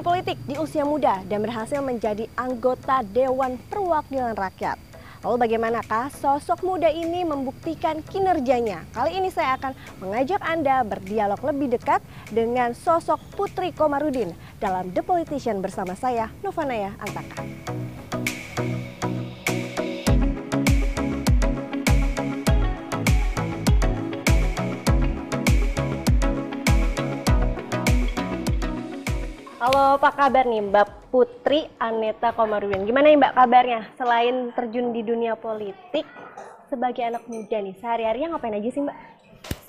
Dunia politik di usia muda dan berhasil menjadi anggota Dewan Perwakilan Rakyat. Lalu bagaimanakah sosok muda ini membuktikan kinerjanya? Kali ini saya akan mengajak Anda berdialog lebih dekat dengan sosok Putri Komarudin dalam The Politician bersama saya, Novanaya Antaka. Halo, apa kabar nih Mbak Putri Aneta Komarudin? Gimana nih Mbak kabarnya? Selain terjun di dunia politik, sebagai anak muda nih, sehari-harinya ngapain aja sih Mbak?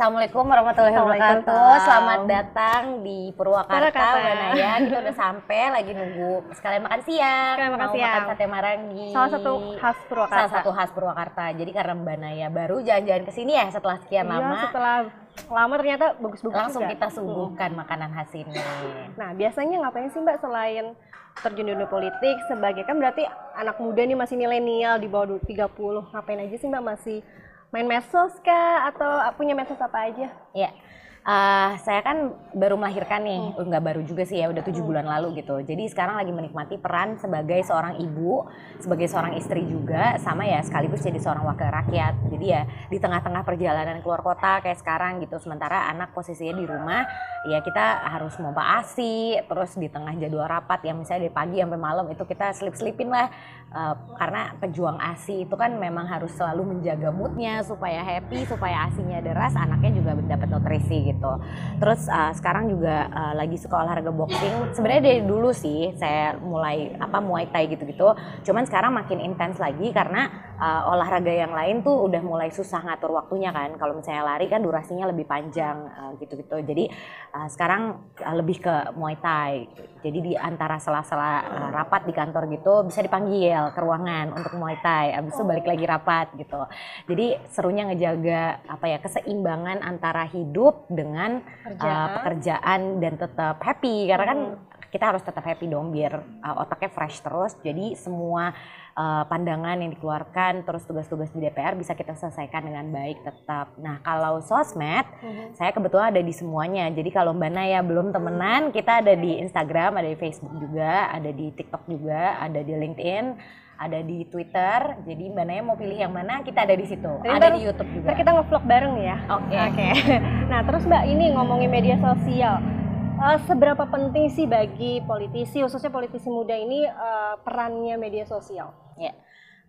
Assalamualaikum warahmatullahi wabarakatuh. Selamat datang di Purwakarta. Banaya. Kita udah sampai lagi nunggu sekalian makan siang. Sekalian makan Mau siang. makan sate marangi. Salah satu khas Purwakarta. Salah satu khas Purwakarta. Jadi karena Mbak Naya baru jalan-jalan ke sini ya setelah sekian Iya, lama, setelah lama ternyata bagus-bagus langsung juga. kita suguhkan makanan khas ini. Nah, biasanya ngapain sih Mbak selain terjun dunia politik sebagai kan berarti anak muda nih masih milenial di bawah 30. Ngapain aja sih Mbak masih main medsos kah atau punya medsos apa aja? Ya, eh, saya kan baru melahirkan nih, Hmm. nggak baru juga sih ya, udah tujuh bulan lalu gitu. Jadi sekarang lagi menikmati peran sebagai seorang ibu, sebagai seorang istri juga, sama ya sekaligus jadi seorang wakil rakyat. Jadi ya di tengah-tengah perjalanan keluar kota kayak sekarang gitu, sementara anak posisinya di rumah, ya kita harus mompa asi, terus di tengah jadwal rapat yang misalnya dari pagi sampai malam itu kita selip-selipin lah, Eh, karena pejuang asi itu kan memang harus selalu menjaga moodnya supaya happy, supaya asinya deras, anaknya juga dapat nutrisi gitu. Terus uh, sekarang juga uh, lagi suka olahraga boxing. Sebenarnya dari dulu sih saya mulai apa Muay Thai gitu-gitu. Cuman sekarang makin intens lagi karena uh, olahraga yang lain tuh udah mulai susah ngatur waktunya kan. Kalau misalnya lari kan durasinya lebih panjang uh, gitu-gitu. Jadi uh, sekarang uh, lebih ke Muay Thai. Jadi di antara sela-sela uh, rapat di kantor gitu bisa dipanggil ke ruangan untuk Muay Thai. Abis itu balik lagi rapat gitu. Jadi serunya ngejaga apa ya keseimbangan antara hidup dengan uh, pekerjaan dan tetap happy karena kan kita harus tetap happy dong biar uh, otaknya fresh terus jadi semua uh, pandangan yang dikeluarkan terus tugas-tugas di DPR bisa kita selesaikan dengan baik tetap nah kalau sosmed saya kebetulan ada di semuanya jadi kalau Mbak Naya belum temenan kita ada di Instagram ada di Facebook juga ada di TikTok juga ada di LinkedIn ada di Twitter jadi Mbak Naya mau pilih yang mana kita ada di situ Jadi ada ntar- di YouTube juga kita nge-vlog bareng ya. Oke. Oke. nah, terus Mbak ini ngomongin media sosial. Eh, seberapa penting sih bagi politisi, khususnya politisi muda ini eh, perannya media sosial? Ya.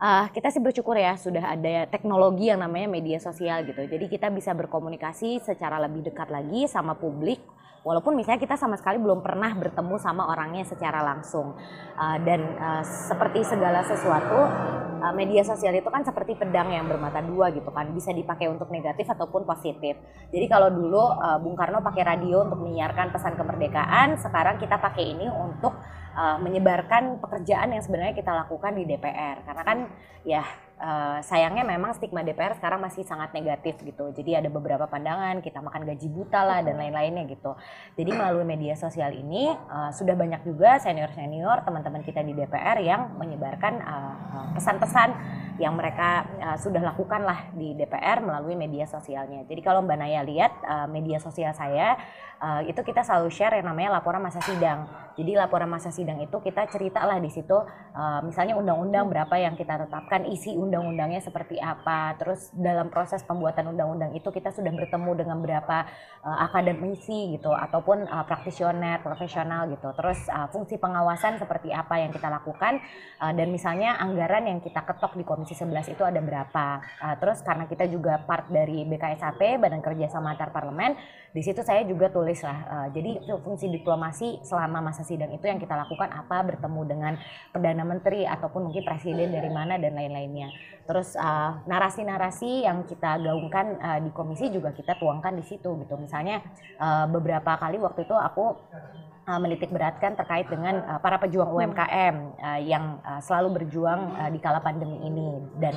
Ah, kita sih bersyukur ya sudah ada teknologi yang namanya media sosial gitu. Jadi kita bisa berkomunikasi secara lebih dekat lagi sama publik. Walaupun misalnya kita sama sekali belum pernah bertemu sama orangnya secara langsung. Ah, dan ah, seperti segala sesuatu, ah, media sosial itu kan seperti pedang yang bermata dua gitu kan. Bisa dipakai untuk negatif ataupun positif. Jadi kalau dulu ah, Bung Karno pakai radio untuk menyiarkan pesan kemerdekaan, sekarang kita pakai ini untuk uh, menyebarkan pekerjaan yang sebenarnya kita lakukan di DPR karena kan ya uh, sayangnya memang stigma DPR sekarang masih sangat negatif gitu. Jadi ada beberapa pandangan kita makan gaji buta lah dan lain-lainnya gitu. Jadi melalui media sosial ini uh, sudah banyak juga senior-senior teman-teman kita di DPR yang menyebarkan uh, uh, pesan-pesan yang mereka uh, sudah lakukan lah di DPR melalui media sosialnya. Jadi kalau Mbak Naya lihat uh, media sosial saya uh, itu kita selalu share yang namanya laporan masa sidang. Jadi laporan masa sidang itu kita cerita lah di situ uh, misalnya undang-undang berapa yang kita tetapkan, isi undang-undangnya seperti apa. Terus dalam proses pembuatan undang-undang itu kita sudah bertemu dengan berapa uh, akademisi gitu ataupun uh, praktisioner, profesional gitu. Terus uh, fungsi pengawasan seperti apa yang kita lakukan uh, dan misalnya anggaran yang kita ketok di Komisi 11 itu ada berapa. Uh, terus karena kita juga part dari BKSAP, Badan Kerja Sama Antar Parlemen, di situ saya juga tulis lah. uh, jadi fungsi diplomasi selama masa sidang itu yang kita lakukan apa bertemu dengan perdana menteri ataupun mungkin presiden dari mana dan lain-lainnya. Terus uh, narasi-narasi yang kita gaungkan uh, di komisi juga kita tuangkan di situ gitu. Misalnya uh, beberapa kali waktu itu aku uh, menitik beratkan terkait dengan uh, para pejuang UMKM uh, yang uh, selalu berjuang uh, di kala pandemi ini. Dan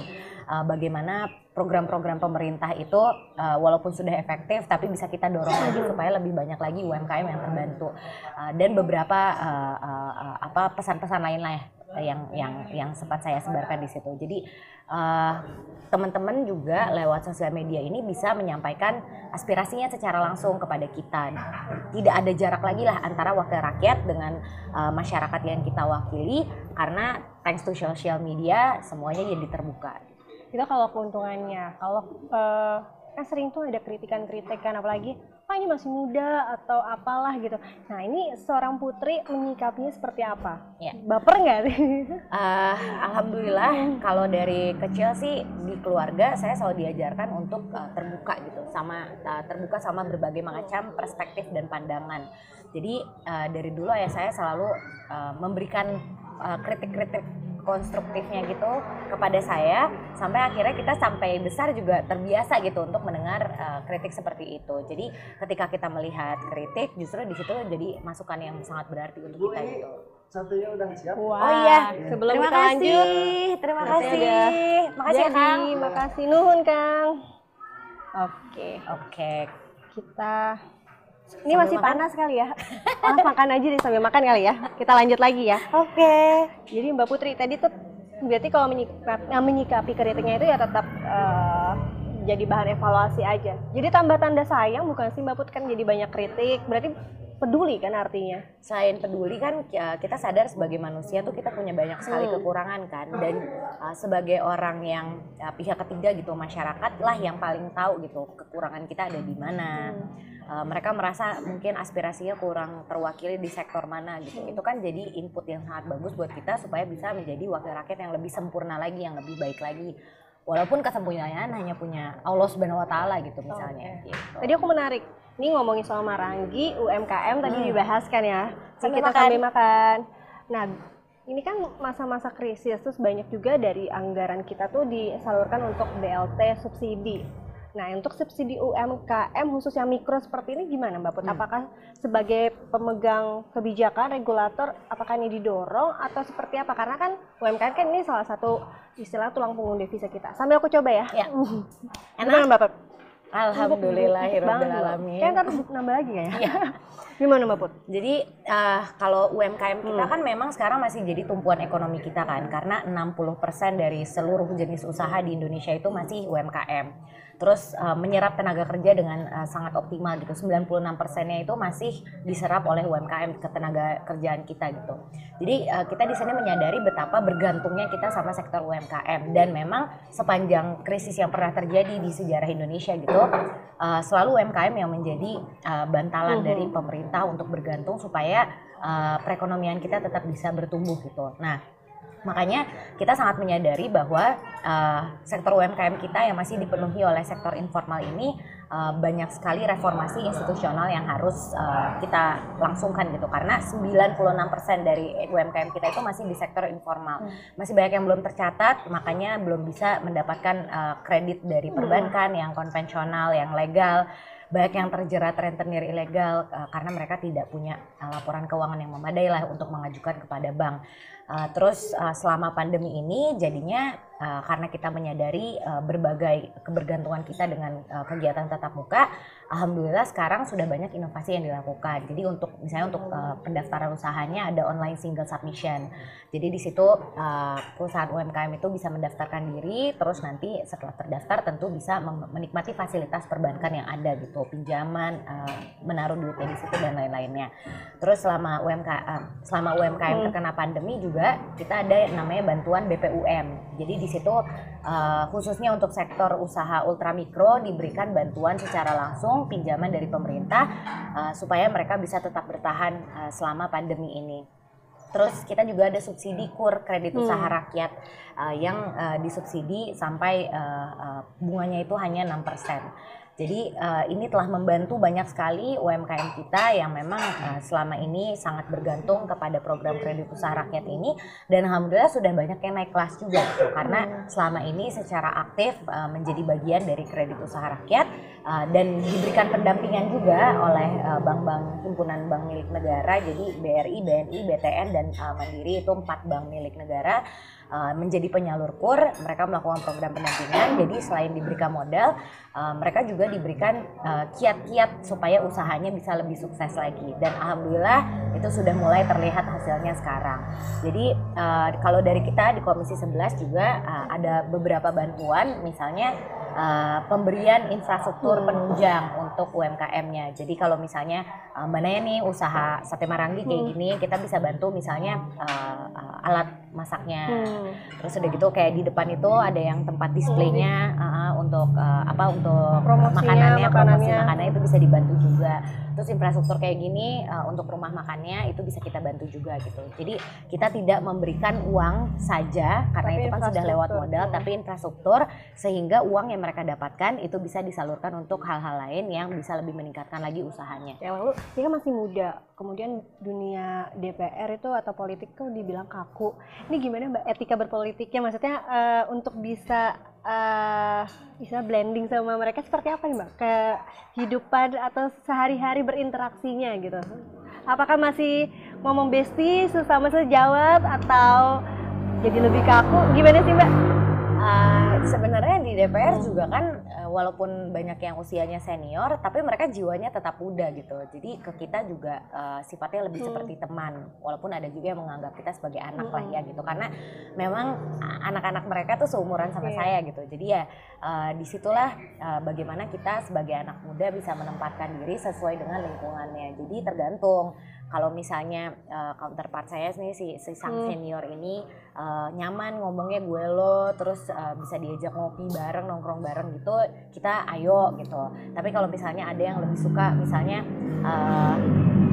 uh, bagaimana program-program pemerintah itu uh, walaupun sudah efektif tapi bisa kita dorong lagi supaya lebih banyak lagi UMKM yang terbantu. Uh, dan beberapa uh, uh, uh, apa pesan-pesan lain lah ya yang yang yang sempat saya sebarkan di situ. Jadi uh, teman-teman juga lewat sosial media ini bisa menyampaikan aspirasinya secara langsung kepada kita. Tidak ada jarak lagi lah antara wakil rakyat dengan uh, masyarakat yang kita wakili karena thanks to social media semuanya jadi terbuka. Itu kalau keuntungannya, kalau uh, kan sering tuh ada kritikan-kritikan apalagi apa ini masih muda atau apalah gitu. Nah ini seorang putri menyikapinya seperti apa? Ya. Baper nggak sih? Uh, Alhamdulillah kalau dari kecil sih di keluarga saya selalu diajarkan untuk uh, terbuka gitu sama uh, terbuka sama berbagai macam perspektif dan pandangan. Jadi uh, dari dulu ya saya selalu uh, memberikan kritik-kritik uh, konstruktifnya gitu kepada saya sampai akhirnya kita sampai besar juga terbiasa gitu untuk mendengar uh, kritik seperti itu. Jadi ketika kita melihat kritik justru di situ jadi masukan yang sangat berarti untuk kita gitu. Satunya udah siap. Wow. Oh iya, sebelum terima kita kasih. lanjut. Terima kasih. Makasih ya, Kang. Terima kasih nuhun Kang. Oke. Oke. Kita ini sambil masih makan? panas kali ya. Oh, makan aja deh sambil makan kali ya. Kita lanjut lagi ya. Oke. Okay. Jadi Mbak Putri tadi tuh berarti kalau menyikapi, menyikapi kritiknya itu ya tetap uh, jadi bahan evaluasi aja. Jadi tambah tanda sayang bukan sih Mbak Putri kan jadi banyak kritik. Berarti peduli kan artinya. Selain peduli kan ya, kita sadar sebagai manusia tuh kita punya banyak sekali hmm. kekurangan kan dan uh, sebagai orang yang uh, pihak ketiga gitu masyarakat lah yang paling tahu gitu kekurangan kita ada di mana. Hmm uh, mereka merasa mungkin aspirasinya kurang terwakili di sektor mana gitu. Itu kan jadi input yang sangat bagus buat kita supaya bisa menjadi wakil rakyat yang lebih sempurna lagi, yang lebih baik lagi. Walaupun kesempurnaan hanya punya Allah Subhanahu wa taala gitu misalnya okay. gitu. Tadi aku menarik. Ini ngomongin soal Marangi, UMKM tadi hmm. dibahas kan ya. Sambil kita makan. sambil makan. Nah, ini kan masa-masa krisis terus banyak juga dari anggaran kita tuh disalurkan untuk BLT subsidi Nah, untuk subsidi UMKM khususnya mikro seperti ini gimana Mbak Put? Hmm. Apakah sebagai pemegang kebijakan regulator apakah ini didorong atau seperti apa? Karena kan UMKM kan ini salah satu istilah tulang punggung devisa kita. Sambil aku coba ya. Ya. Enak gimana Mbak Put? Alhamdulillah alamin. Kan harus nambah lagi ya? Iya. Gimana Mbak Put? Jadi uh, kalau UMKM kita hmm. kan memang sekarang masih jadi tumpuan ekonomi kita kan karena 60% dari seluruh jenis usaha di Indonesia itu masih UMKM terus uh, menyerap tenaga kerja dengan uh, sangat optimal gitu. 96 persennya itu masih diserap oleh UMKM ketenaga kerjaan kita gitu. Jadi uh, kita di sini menyadari betapa bergantungnya kita sama sektor UMKM dan memang sepanjang krisis yang pernah terjadi di sejarah Indonesia gitu uh, selalu UMKM yang menjadi uh, bantalan uhum. dari pemerintah untuk bergantung supaya uh, perekonomian kita tetap bisa bertumbuh gitu. Nah Makanya kita sangat menyadari bahwa uh, sektor UMKM kita yang masih dipenuhi oleh sektor informal ini uh, banyak sekali reformasi institusional yang harus uh, kita langsungkan gitu karena 96% dari UMKM kita itu masih di sektor informal. Hmm. Masih banyak yang belum tercatat, makanya belum bisa mendapatkan uh, kredit dari hmm. perbankan hmm. yang konvensional, yang legal banyak yang terjerat rentenir ilegal uh, karena mereka tidak punya uh, laporan keuangan yang memadai lah untuk mengajukan kepada bank. Uh, terus uh, selama pandemi ini jadinya uh, karena kita menyadari uh, berbagai kebergantungan kita dengan uh, kegiatan tatap muka, alhamdulillah sekarang sudah banyak inovasi yang dilakukan. Jadi untuk misalnya untuk uh, pendaftaran usahanya ada online single submission. Jadi di situ uh, perusahaan UMKM itu bisa mendaftarkan diri, terus nanti setelah terdaftar tentu bisa menikmati fasilitas perbankan yang ada gitu, pinjaman, uh, menaruh duitnya di situ dan lain-lainnya. Terus selama UMKM uh, selama UMKM hmm. terkena pandemi juga juga kita ada yang namanya bantuan BPUM. Jadi di situ uh, khususnya untuk sektor usaha ultramikro diberikan bantuan secara langsung pinjaman dari pemerintah uh, supaya mereka bisa tetap bertahan uh, selama pandemi ini. Terus kita juga ada subsidi kur kredit hmm. usaha rakyat uh, yang uh, disubsidi sampai uh, uh, bunganya itu hanya 6%. Jadi uh, ini telah membantu banyak sekali UMKM kita yang memang uh, selama ini sangat bergantung kepada program kredit usaha rakyat ini. Dan alhamdulillah sudah banyak yang naik kelas juga. Karena selama ini secara aktif uh, menjadi bagian dari kredit usaha rakyat Uh, dan diberikan pendampingan juga oleh uh, bank-bank himpunan bank milik negara. Jadi BRI, BNI, BTN dan uh, Mandiri itu empat bank milik negara uh, menjadi penyalur kur mereka melakukan program pendampingan jadi selain diberikan modal uh, mereka juga diberikan kiat-kiat uh, supaya usahanya bisa lebih sukses lagi dan alhamdulillah itu sudah mulai terlihat hasilnya sekarang jadi uh, kalau dari kita di Komisi 11 juga uh, ada beberapa bantuan misalnya uh, pemberian infrastruktur hmm. penunjang untuk UMKM-nya. Jadi kalau misalnya uh, Mbak Naya nih usaha sate marangi kayak hmm. gini, kita bisa bantu misalnya uh, uh, alat masaknya. Hmm. Terus udah gitu kayak di depan itu ada yang tempat displaynya uh, untuk uh, apa untuk Promosinya, makanannya, makanannya. promosi makanannya itu bisa dibantu juga. Terus infrastruktur kayak gini uh, untuk rumah makannya itu bisa kita bantu juga gitu. Jadi kita tidak memberikan uang saja karena tapi itu kan sudah lewat modal, tapi infrastruktur sehingga uang yang mereka dapatkan itu bisa disalurkan untuk hal-hal lain yang bisa lebih meningkatkan lagi usahanya. Ya lalu dia kan masih muda, kemudian dunia DPR itu atau politik tuh dibilang kaku. Ini gimana mbak etika berpolitiknya? Maksudnya uh, untuk bisa uh, bisa blending sama mereka seperti apa nih mbak? Kehidupan atau sehari-hari berinteraksinya gitu. Apakah masih ngomong besti sesama sejawat atau jadi lebih kaku? Gimana sih mbak? Uh, sebenarnya di DPR juga kan uh, walaupun banyak yang usianya senior tapi mereka jiwanya tetap muda gitu jadi ke kita juga uh, sifatnya lebih hmm. seperti teman walaupun ada juga yang menganggap kita sebagai anak hmm. lah ya gitu karena memang anak-anak mereka tuh seumuran sama yeah. saya gitu jadi ya uh, di situlah uh, bagaimana kita sebagai anak muda bisa menempatkan diri sesuai dengan lingkungannya jadi tergantung kalau misalnya uh, counterpart saya nih si, si sang hmm. senior ini uh, nyaman ngomongnya gue lo terus uh, bisa diajak ngopi bareng nongkrong bareng gitu kita ayo gitu tapi kalau misalnya ada yang lebih suka misalnya uh,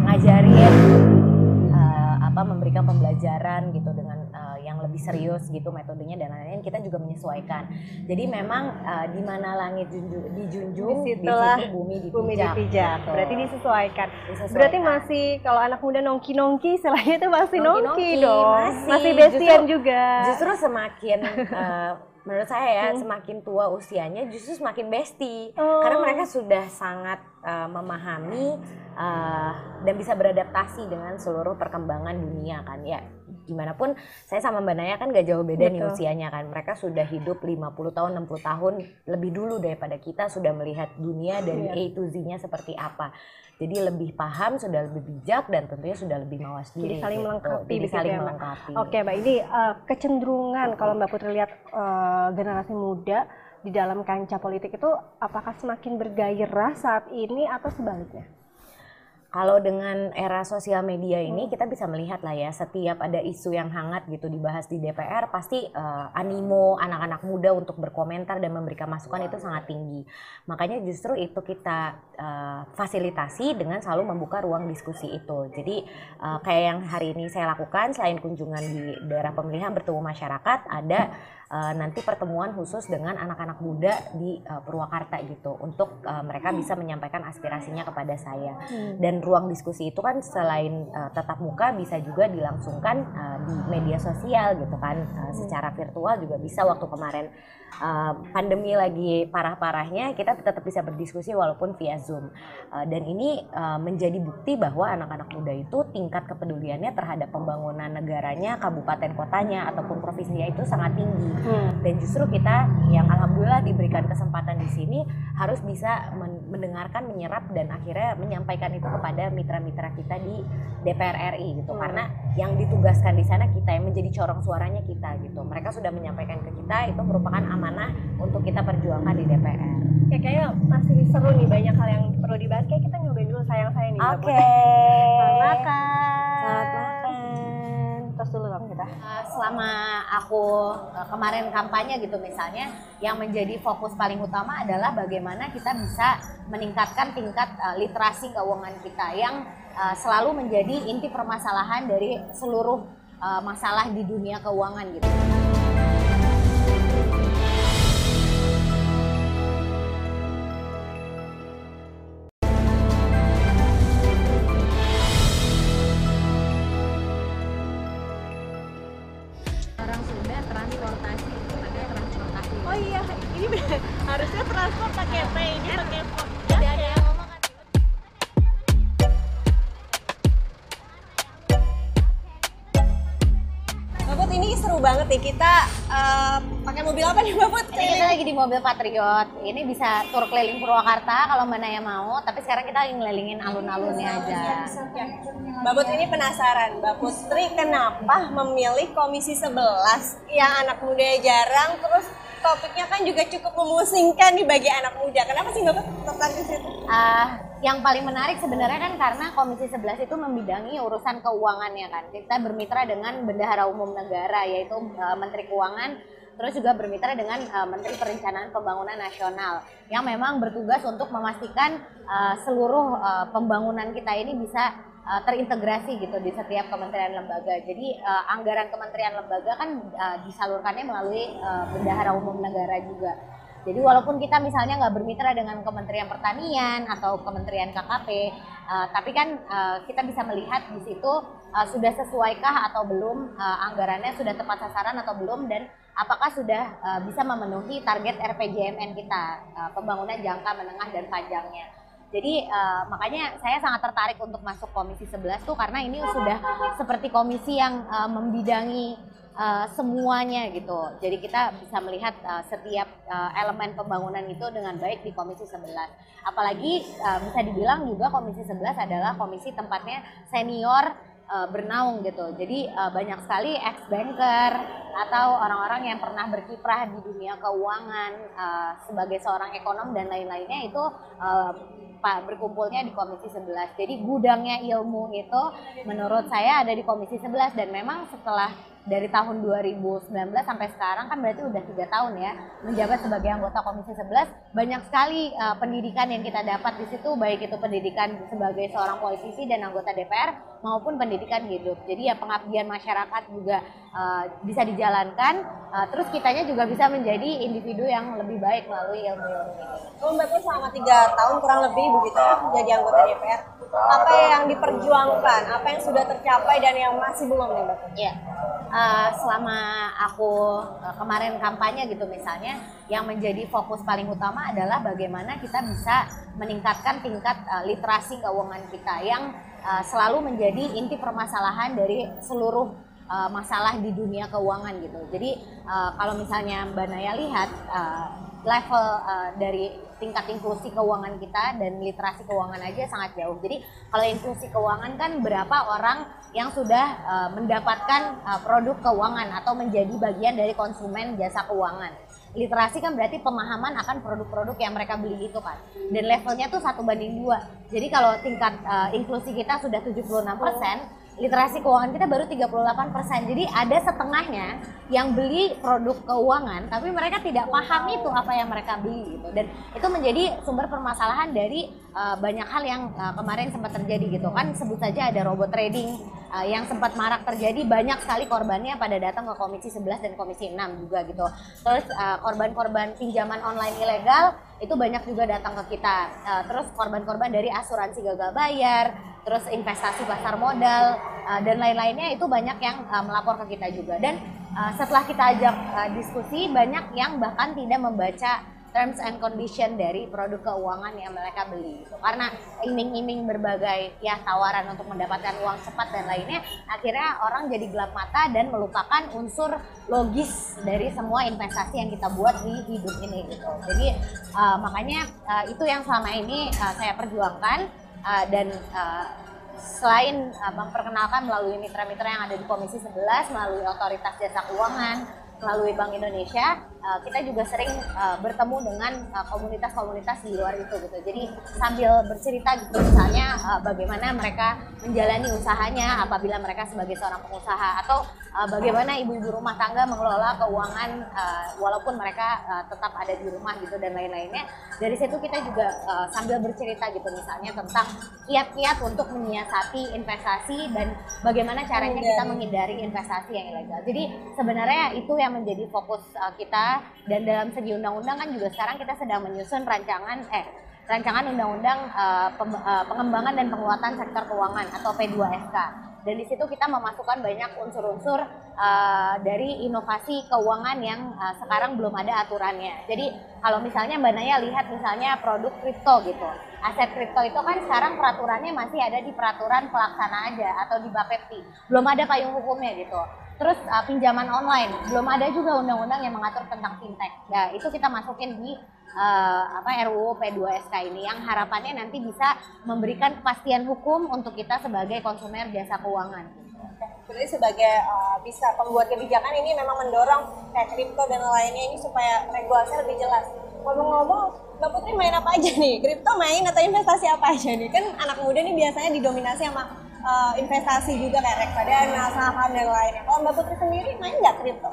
ngajarin uh, apa memberikan pembelajaran gitu lebih serius gitu metodenya dan lain-lain kita juga menyesuaikan jadi memang uh, di mana langit dijunjung di situ bumi dipijak, bumi dipijak. Gitu. berarti disesuaikan. disesuaikan berarti masih kalau anak muda nongki nongki selain itu masih nongki, nongki dong masih, masih bestian justru, juga justru semakin uh, menurut saya ya hmm. semakin tua usianya justru semakin besti oh. karena mereka sudah sangat uh, memahami uh, dan bisa beradaptasi dengan seluruh perkembangan dunia kan ya gimana pun saya sama Mbak Naya kan gak jauh beda Betul. nih usianya kan mereka sudah hidup 50 tahun 60 tahun lebih dulu daripada kita sudah melihat dunia dari yeah. A to Z-nya seperti apa jadi lebih paham sudah lebih bijak dan tentunya sudah lebih mawas diri jadi saling gitu. melengkapi jadi saling ya, melengkapi oke Mbak ini uh, kecenderungan kalau Mbak Putri lihat uh, generasi muda di dalam kancah politik itu apakah semakin bergairah saat ini atau sebaliknya kalau dengan era sosial media ini kita bisa melihat lah ya setiap ada isu yang hangat gitu dibahas di DPR pasti uh, animo anak-anak muda untuk berkomentar dan memberikan masukan itu sangat tinggi. Makanya justru itu kita uh, fasilitasi dengan selalu membuka ruang diskusi itu. Jadi uh, kayak yang hari ini saya lakukan selain kunjungan di daerah pemilihan bertemu masyarakat ada uh, nanti pertemuan khusus dengan anak-anak muda di uh, Purwakarta gitu untuk uh, mereka bisa menyampaikan aspirasinya kepada saya. Hmm. dan ruang diskusi itu kan selain uh, tetap muka bisa juga dilangsungkan uh, di media sosial gitu kan uh, secara virtual juga bisa. Waktu kemarin uh, pandemi lagi parah-parahnya kita tetap bisa berdiskusi walaupun via Zoom uh, dan ini uh, menjadi bukti bahwa anak-anak muda itu tingkat kepeduliannya terhadap pembangunan negaranya kabupaten kotanya ataupun provinsinya itu sangat tinggi Hmm. Dan justru kita yang alhamdulillah diberikan kesempatan di sini harus bisa mendengarkan, menyerap dan akhirnya menyampaikan itu kepada mitra-mitra kita di DPR RI gitu. Hmm. Karena yang ditugaskan di sana kita yang menjadi corong suaranya kita gitu. Mereka sudah menyampaikan ke kita itu merupakan amanah untuk kita perjuangkan di DPR. Ya kayaknya masih seru nih banyak hal yang perlu dibahas. Kayak kita nyobain dulu sayang saya nih. Oke. Okay. Selamat makan. Selamat makan tos dulu dong kita. Uh, selama aku uh, kemarin kampanye gitu misalnya, yang menjadi fokus paling utama adalah bagaimana kita bisa meningkatkan tingkat uh, literasi keuangan kita yang uh, selalu menjadi inti permasalahan dari seluruh uh, masalah di dunia keuangan gitu. Nih kita eh, pakai mobil apa nih Mbak Put? Ini kita lagi di mobil Patriot. Ini bisa tur keliling Purwakarta kalau mana yang mau. Tapi sekarang kita lagi ngelilingin alun-alunnya aja. Mbak Put ini penasaran, Mbak Putri kenapa memilih komisi 11 yang anak muda jarang terus topiknya kan juga cukup memusingkan nih bagi anak muda. Kenapa sih Mbak Put tertarik ke situ? Ah, yang paling menarik sebenarnya kan karena Komisi 11 itu membidangi urusan keuangannya kan. Kita bermitra dengan Bendahara Umum Negara yaitu eh, Menteri Keuangan terus juga bermitra dengan eh, Menteri Perencanaan Pembangunan Nasional yang memang bertugas untuk memastikan eh, seluruh pembangunan kita ini bisa terintegrasi gitu di setiap kementerian lembaga. Jadi anggaran kementerian lembaga kan disalurkannya melalui Bendahara Umum Negara juga. Jadi walaupun kita misalnya nggak bermitra dengan Kementerian Pertanian atau Kementerian KKP, uh, tapi kan uh, kita bisa melihat di situ uh, sudah sesuaikah atau belum uh, anggarannya sudah tepat sasaran atau belum dan apakah sudah uh, bisa memenuhi target RPJMN kita uh, pembangunan jangka menengah dan panjangnya. Jadi uh, makanya saya sangat tertarik untuk masuk Komisi 11 tuh karena ini sudah seperti komisi yang uh, membidangi uh, semuanya gitu. Jadi kita bisa melihat uh, setiap uh, elemen pembangunan itu dengan baik di Komisi 11. Apalagi uh, bisa dibilang juga Komisi 11 adalah komisi tempatnya senior uh, bernaung gitu. Jadi uh, banyak sekali ex banker atau orang-orang yang pernah berkiprah di dunia keuangan uh, sebagai seorang ekonom dan lain-lainnya itu uh, berkumpulnya di Komisi 11. Jadi gudangnya ilmu itu menurut saya ada di Komisi 11 dan memang setelah dari tahun 2019 sampai sekarang kan berarti udah tiga tahun ya menjabat sebagai anggota Komisi 11 banyak sekali uh, pendidikan yang kita dapat di situ baik itu pendidikan sebagai seorang politisi dan anggota DPR maupun pendidikan hidup jadi ya pengabdian masyarakat juga uh, bisa dijalankan uh, terus kitanya juga bisa menjadi individu yang lebih baik melalui ilmu-ilmu ini. Oh, Mbak Put selama tiga tahun kurang lebih begitu ya menjadi anggota DPR. Apa yang diperjuangkan, apa yang sudah tercapai dan yang masih belum nih Mbak? Iya. Uh, selama aku uh, kemarin kampanye gitu misalnya, yang menjadi fokus paling utama adalah bagaimana kita bisa meningkatkan tingkat uh, literasi keuangan kita yang uh, selalu menjadi inti permasalahan dari seluruh uh, masalah di dunia keuangan gitu. Jadi uh, kalau misalnya Mbak Naya lihat uh, level uh, dari tingkat inklusi keuangan kita dan literasi keuangan aja sangat jauh. Jadi kalau inklusi keuangan kan berapa orang yang sudah uh, mendapatkan uh, produk keuangan atau menjadi bagian dari konsumen jasa keuangan. Literasi kan berarti pemahaman akan produk-produk yang mereka beli itu kan. Dan levelnya tuh satu banding dua. Jadi kalau tingkat uh, inklusi kita sudah 76 persen, literasi keuangan kita baru 38%. Jadi ada setengahnya yang beli produk keuangan tapi mereka tidak paham itu apa yang mereka beli gitu. Dan itu menjadi sumber permasalahan dari uh, banyak hal yang uh, kemarin sempat terjadi gitu kan sebut saja ada robot trading uh, yang sempat marak terjadi banyak sekali korbannya pada datang ke Komisi 11 dan Komisi 6 juga gitu. Terus uh, korban-korban pinjaman online ilegal itu banyak juga datang ke kita. Uh, terus korban-korban dari asuransi gagal bayar, terus investasi pasar modal uh, dan lain-lainnya itu banyak yang uh, melapor ke kita juga. Dan uh, setelah kita ajak uh, diskusi banyak yang bahkan tidak membaca terms and condition dari produk keuangan yang mereka beli. Karena iming-iming berbagai ya tawaran untuk mendapatkan uang cepat dan lainnya akhirnya orang jadi gelap mata dan melupakan unsur logis dari semua investasi yang kita buat di hidup ini gitu. Jadi uh, makanya uh, itu yang selama ini uh, saya perjuangkan uh, dan uh, selain uh, memperkenalkan melalui mitra-mitra yang ada di Komisi 11 melalui Otoritas Jasa Keuangan melalui Bank Indonesia uh, kita juga sering uh, bertemu dengan komunitas-komunitas uh, di luar itu gitu. Jadi sambil bercerita gitu misalnya uh, bagaimana mereka menjalani usahanya apabila mereka sebagai seorang pengusaha atau uh, bagaimana ibu-ibu rumah tangga mengelola keuangan uh, walaupun mereka uh, tetap ada di rumah gitu dan lain-lainnya. Dari situ kita juga uh, sambil bercerita gitu misalnya tentang kiat-kiat untuk menyiasati investasi dan bagaimana caranya kita menghindari investasi yang ilegal. Jadi sebenarnya itu yang menjadi fokus uh, kita dan dalam segi undang-undang kan juga sekarang kita sedang menyusun rancangan eh rancangan undang-undang uh, pengembangan dan penguatan sektor keuangan atau P2SK. dan di situ kita memasukkan banyak unsur-unsur uh, dari inovasi keuangan yang uh, sekarang belum ada aturannya. Jadi kalau misalnya Mbak Naya lihat misalnya produk kripto gitu, aset kripto itu kan sekarang peraturannya masih ada di peraturan pelaksana aja atau di Bapepti, belum ada payung hukumnya gitu. Terus uh, pinjaman online belum ada juga undang-undang yang mengatur tentang fintech. Ya itu kita masukin di uh, apa RUU P2SK ini yang harapannya nanti bisa memberikan kepastian hukum untuk kita sebagai konsumer jasa keuangan. Jadi sebagai uh, bisa pembuat kebijakan ini memang mendorong kayak kripto dan lainnya ini supaya regulasi lebih jelas. Ngomong-ngomong, Mbak Putri main apa aja nih? Kripto main atau investasi apa aja nih? Kan anak muda nih biasanya didominasi sama uh, investasi juga kayak reksadana, saham dan lainnya. Kalau Mbak Putri sendiri main nggak kripto?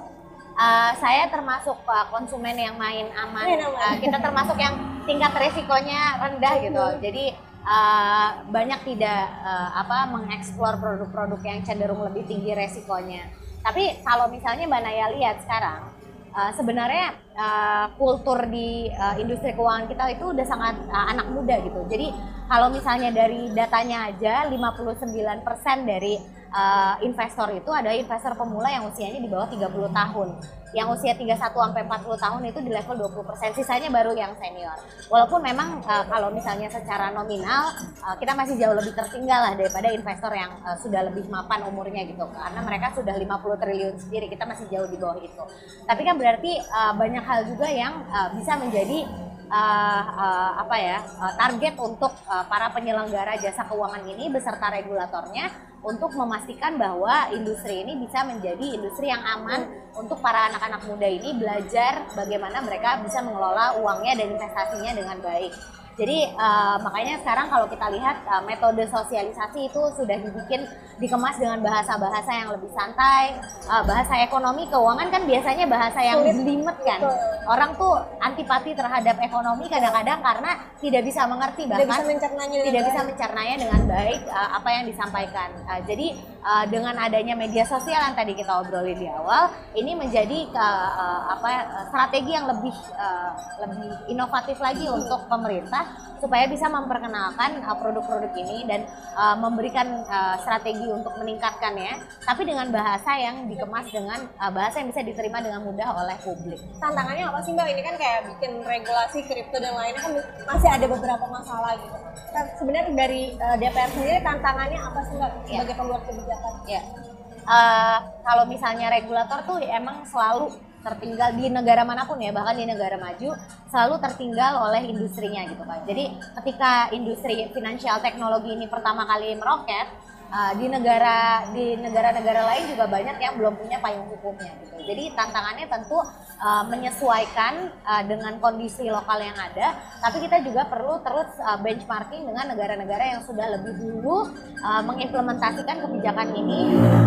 Uh, saya termasuk uh, konsumen yang main aman. Main aman. Uh, kita termasuk yang tingkat resikonya rendah gitu. Hmm. Jadi uh, banyak tidak uh, apa mengeksplor produk-produk yang cenderung lebih tinggi resikonya. Tapi kalau misalnya Mbak Naya lihat sekarang, uh, sebenarnya uh, kultur di uh, industri keuangan kita itu udah sangat uh, anak muda gitu. Jadi kalau misalnya dari datanya aja 59% dari uh, investor itu ada investor pemula yang usianya di bawah 30 tahun. Yang usia 31 sampai 40 tahun itu di level 20%, sisanya baru yang senior. Walaupun memang uh, kalau misalnya secara nominal uh, kita masih jauh lebih tertinggal lah daripada investor yang uh, sudah lebih mapan umurnya gitu. Karena mereka sudah 50 triliun sendiri, kita masih jauh di bawah itu. Tapi kan berarti uh, banyak hal juga yang uh, bisa menjadi uh, uh, apa ya uh, target untuk uh, para penyelenggara jasa keuangan ini beserta regulatornya untuk memastikan bahwa industri ini bisa menjadi industri yang aman untuk para anak-anak muda ini belajar bagaimana mereka bisa mengelola uangnya dan investasinya dengan baik. Jadi uh, makanya sekarang kalau kita lihat uh, metode sosialisasi itu sudah dibikin dikemas dengan bahasa-bahasa yang lebih santai, uh, bahasa ekonomi keuangan kan biasanya bahasa yang jelimet kan. Orang tuh antipati terhadap ekonomi kadang-kadang karena tidak bisa mengerti bahkan tidak bisa mencernanya, tidak bisa mencernanya dengan baik uh, apa yang disampaikan. Uh, jadi uh, dengan adanya media sosial yang tadi kita obrolin di awal, ini menjadi uh, uh, apa strategi yang lebih uh, lebih inovatif lagi untuk pemerintah supaya bisa memperkenalkan uh, produk-produk ini dan uh, memberikan uh, strategi untuk meningkatkannya, tapi dengan bahasa yang dikemas dengan uh, bahasa yang bisa diterima dengan mudah oleh publik. Tantangannya apa sih mbak? Ini kan kayak bikin regulasi kripto dan lainnya kan masih ada beberapa masalah gitu. Nah, sebenarnya dari uh, DPR sendiri tantangannya apa sih mbak ya. sebagai pembuat kebijakan? Ya. Uh, kalau misalnya regulator tuh emang selalu tertinggal di negara mana pun ya bahkan di negara maju selalu tertinggal oleh industrinya gitu kan jadi ketika industri finansial teknologi ini pertama kali meroket uh, di negara di negara-negara lain juga banyak yang belum punya payung hukumnya gitu. Jadi tantangannya tentu uh, menyesuaikan uh, dengan kondisi lokal yang ada tapi kita juga perlu terus uh, benchmarking dengan negara-negara yang sudah lebih dulu uh, mengimplementasikan kebijakan ini.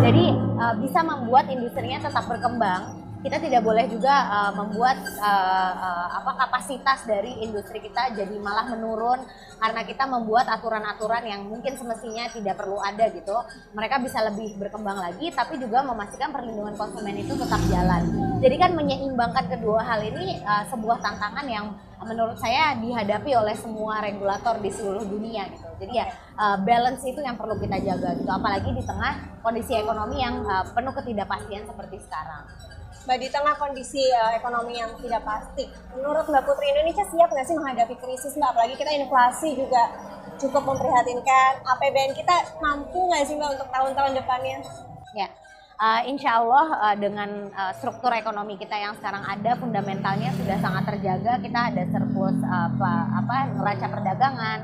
Jadi uh, bisa membuat industrinya tetap berkembang kita tidak boleh juga uh, membuat uh, uh, apa kapasitas dari industri kita jadi malah menurun karena kita membuat aturan-aturan yang mungkin semestinya tidak perlu ada gitu. Mereka bisa lebih berkembang lagi tapi juga memastikan perlindungan konsumen itu tetap jalan. Jadi kan menyeimbangkan kedua hal ini uh, sebuah tantangan yang menurut saya dihadapi oleh semua regulator di seluruh dunia gitu. Jadi ya uh, balance itu yang perlu kita jaga gitu apalagi di tengah kondisi ekonomi yang uh, penuh ketidakpastian seperti sekarang. Mbak di tengah kondisi uh, ekonomi yang tidak pasti, menurut Mbak Putri Indonesia siap nggak sih menghadapi krisis Mbak? Apalagi kita inflasi juga cukup memprihatinkan. APBN kita mampu nggak sih Mbak untuk tahun-tahun depannya? Ya, uh, insya Allah uh, dengan uh, struktur ekonomi kita yang sekarang ada fundamentalnya sudah sangat terjaga kita ada surplus uh, apa apa neraca perdagangan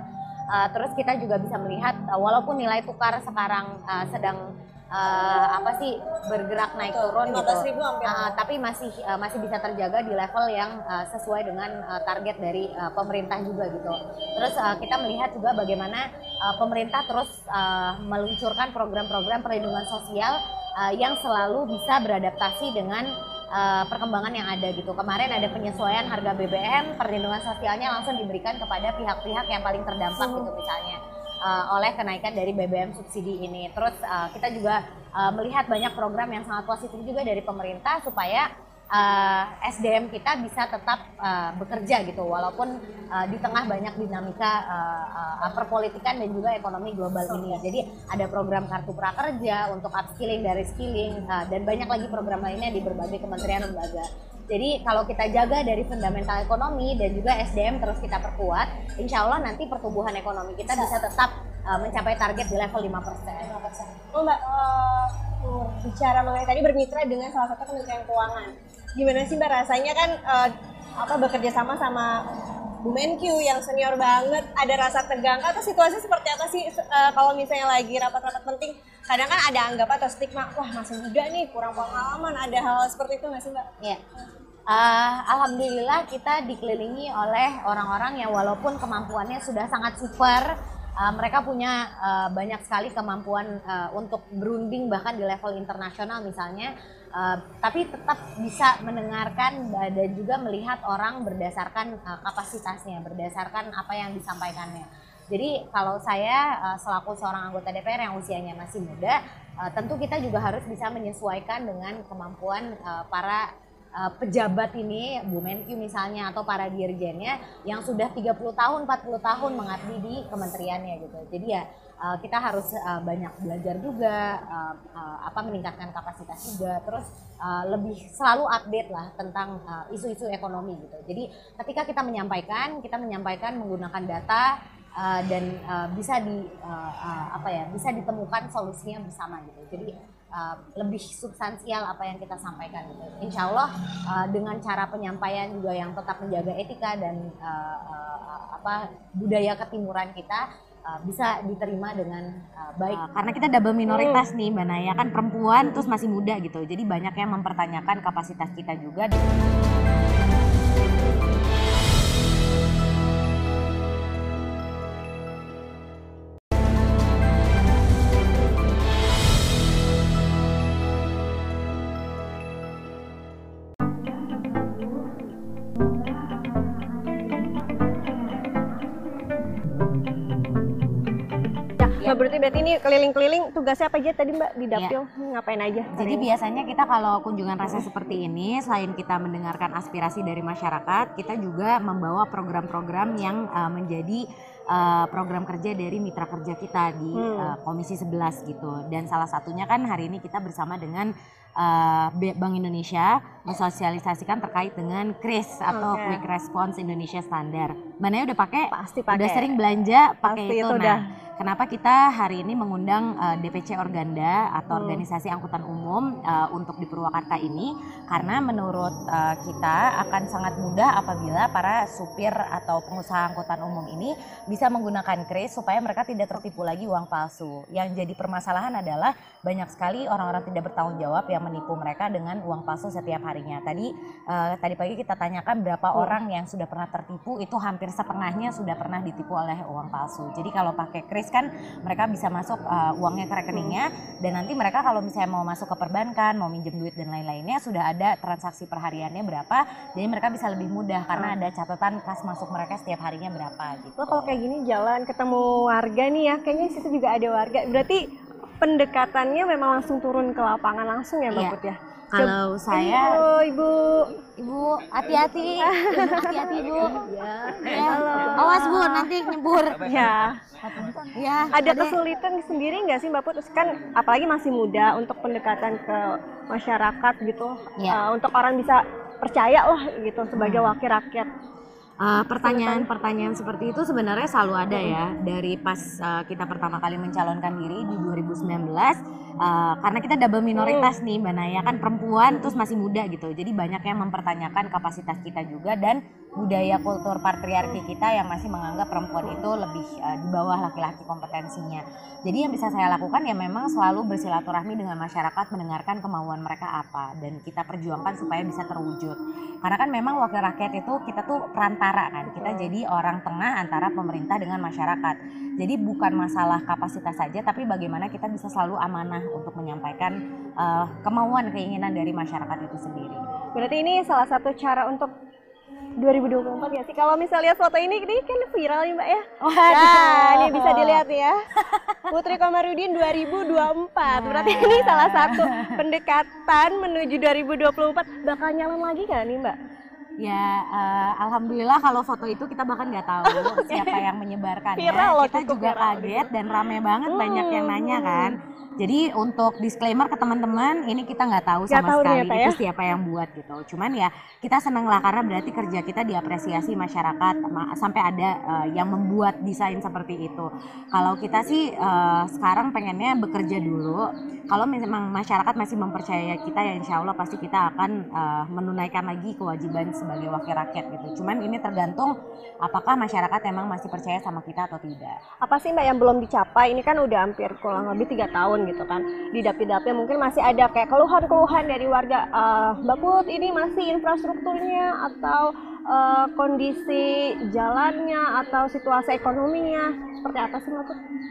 uh, terus kita juga bisa melihat uh, walaupun nilai tukar sekarang uh, sedang uh, apa sih bergerak naik turun gitu. Ribu uh, tapi masih uh, masih bisa terjaga di level yang uh, sesuai dengan uh, target dari uh, pemerintah juga gitu. Terus uh, kita melihat juga bagaimana uh, pemerintah terus uh, meluncurkan program-program perlindungan sosial uh, yang selalu bisa beradaptasi dengan uh, perkembangan yang ada gitu. Kemarin ada penyesuaian harga BBM, perlindungan sosialnya langsung diberikan kepada pihak-pihak yang paling terdampak hmm. gitu misalnya uh, oleh kenaikan dari BBM subsidi ini. Terus uh, kita juga uh, melihat banyak program yang sangat positif juga dari pemerintah supaya uh, SDM kita bisa tetap uh, bekerja gitu walaupun uh, di tengah banyak dinamika uh, uh, perpolitikan dan juga ekonomi global ini. Jadi ada program kartu prakerja untuk upskilling dari skilling uh, dan banyak lagi program lainnya di berbagai kementerian lembaga. Jadi kalau kita jaga dari fundamental ekonomi dan juga SDM terus kita perkuat, insya Allah nanti pertumbuhan ekonomi kita bisa tetap uh, mencapai target di level 5%. 5%. Oh Mbak, uh, bicara mengenai tadi bermitra dengan salah satu kementerian keuangan gimana sih mbak rasanya kan uh, apa bekerja sama sama Bu Menkyu yang senior banget ada rasa tegang atau situasi seperti apa sih uh, kalau misalnya lagi rapat-rapat penting kadang kan ada anggapan atau stigma wah masih muda nih kurang pengalaman ada hal seperti itu nggak sih mbak? Iya. Uh, Alhamdulillah kita dikelilingi oleh orang-orang yang walaupun kemampuannya sudah sangat super uh, mereka punya uh, banyak sekali kemampuan uh, untuk berunding bahkan di level internasional misalnya uh, tapi tetap bisa mendengarkan dan juga melihat orang berdasarkan uh, kapasitasnya, berdasarkan apa yang disampaikannya. Jadi kalau saya uh, selaku seorang anggota DPR yang usianya masih muda, tentu kita juga harus bisa menyesuaikan dengan kemampuan para uh, pejabat ini, Bu Menkyu misalnya atau para dirjennya yang sudah 30 tahun, 40 tahun mengabdi di kementeriannya gitu. Jadi ya uh, kita harus uh, banyak belajar juga uh, apa meningkatkan kapasitas juga. Terus lebih selalu update lah tentang isu-isu ekonomi gitu. Jadi ketika kita menyampaikan kita menyampaikan menggunakan data uh, dan bisa di apa ya bisa ditemukan solusinya bersama gitu. Jadi uh, lebih substansial apa yang kita sampaikan gitu insya Allah uh, dengan cara penyampaian juga yang tetap menjaga etika dan uh, uh, apa budaya ketimuran kita bisa diterima dengan baik. Karena kita double minoritas nih Mbak Naya kan perempuan terus masih muda gitu. Jadi banyak yang mempertanyakan kapasitas kita juga. Mbak berarti berarti ini keliling-keliling tugasnya apa aja tadi Mbak di iya. dapil ya. ngapain aja? Jadi ini? biasanya kita kalau kunjungan rasa seperti ini selain kita mendengarkan aspirasi dari masyarakat, kita juga membawa program-program yang uh, menjadi uh, program kerja dari mitra kerja kita di hmm. uh, Komisi 11 gitu. Dan salah satunya kan hari ini kita bersama dengan uh, Bank Indonesia mensosialisasikan terkait dengan KRIS atau okay. Quick Response Indonesia Standar. Mana udah pakai? Pasti pakai. Udah sering belanja pakai itu. itu. Nah, udah Kenapa kita hari ini mengundang uh, eh, DPC Organda atau hmm. organisasi angkutan umum uh, untuk di Purwakarta ini? Karena menurut uh, kita akan sangat mudah apabila para supir atau pengusaha angkutan umum ini bisa menggunakan kris supaya mereka tidak tertipu lagi uang palsu. Yang jadi permasalahan adalah banyak sekali orang-orang tidak bertanggung jawab yang menipu mereka dengan uang palsu setiap harinya. Tadi uh, tadi pagi kita tanyakan berapa hmm. orang yang sudah pernah tertipu, itu hampir setengahnya sudah pernah ditipu oleh uang palsu. Jadi kalau pakai kris kan mereka bisa masuk uh, uangnya ke rekeningnya dan nanti mereka kalau misalnya mau masuk ke perbankan, mau minjem duit dan lain-lainnya sudah ada transaksi perhariannya berapa, jadi mereka bisa lebih mudah karena ada catatan kas masuk mereka setiap harinya berapa gitu. Kalau kayak gini jalan ketemu warga nih ya, kayaknya situ juga ada warga. Berarti pendekatannya memang langsung turun ke lapangan langsung ya Mbak iya. Put ya? Kalau saya Halo Ibu. Ibu, hati-hati. Hati-hati Ibu. Ya. ya. Halo. Awas Bu, nanti nyebur. Ya. Ya. Ada kesulitan sendiri nggak sih Mbak Put? Kan apalagi masih muda untuk pendekatan ke masyarakat gitu. Ya. Uh, untuk orang bisa percaya lah gitu sebagai hmm. wakil rakyat. Uh, pertanyaan-pertanyaan seperti itu sebenarnya selalu ada ya dari pas uh, kita pertama kali mencalonkan diri di 2019 uh, karena kita double minoritas nih Mbak Naya. Kan perempuan terus masih muda gitu. Jadi banyak yang mempertanyakan kapasitas kita juga dan budaya kultur patriarki kita yang masih menganggap perempuan itu lebih uh, di bawah laki-laki kompetensinya. Jadi yang bisa saya lakukan ya memang selalu bersilaturahmi dengan masyarakat mendengarkan kemauan mereka apa dan kita perjuangkan supaya bisa terwujud. Karena kan memang wakil rakyat itu kita tuh perantara kan, kita jadi orang tengah antara pemerintah dengan masyarakat. Jadi bukan masalah kapasitas saja tapi bagaimana kita bisa selalu amanah untuk menyampaikan uh, kemauan keinginan dari masyarakat itu sendiri. Berarti ini salah satu cara untuk 2024 ya sih. Kalau misalnya lihat foto ini, ini kan viral nih Mbak ya. Oh, Nah, ini bisa dilihat nih ya. Putri Komarudin 2024. Berarti ini salah satu pendekatan menuju 2024. Bakal nyalon lagi nggak nih Mbak? Ya, eh, alhamdulillah kalau foto itu kita bahkan nggak tahu siapa yang menyebarkannya. Viral loh, kita juga viral kaget dan rame banget banyak yang Hmm. nanya kan. Jadi untuk disclaimer ke teman-teman, ini kita nggak tahu sama tahu sekali ternyata itu ya. siapa yang buat gitu. Cuman ya kita seneng lah karena berarti kerja kita diapresiasi masyarakat ma- sampai ada eh, yang membuat desain seperti itu. Kalau kita sih eh, sekarang pengennya bekerja dulu. Kalau memang masyarakat masih mempercayai kita ya insya Allah pasti kita akan eh, menunaikan lagi kewajiban sebagai wakil rakyat gitu. Cuman ini tergantung apakah masyarakat emang masih percaya sama kita atau tidak. Apa sih Mbak yang belum dicapai? Ini kan udah hampir kurang lebih tiga tahun gitu kan. Di dapil-dapil mungkin masih ada kayak keluhan-keluhan dari warga. Put, ini masih infrastrukturnya atau eh, kondisi jalannya atau situasi ekonominya seperti apa sih Mbak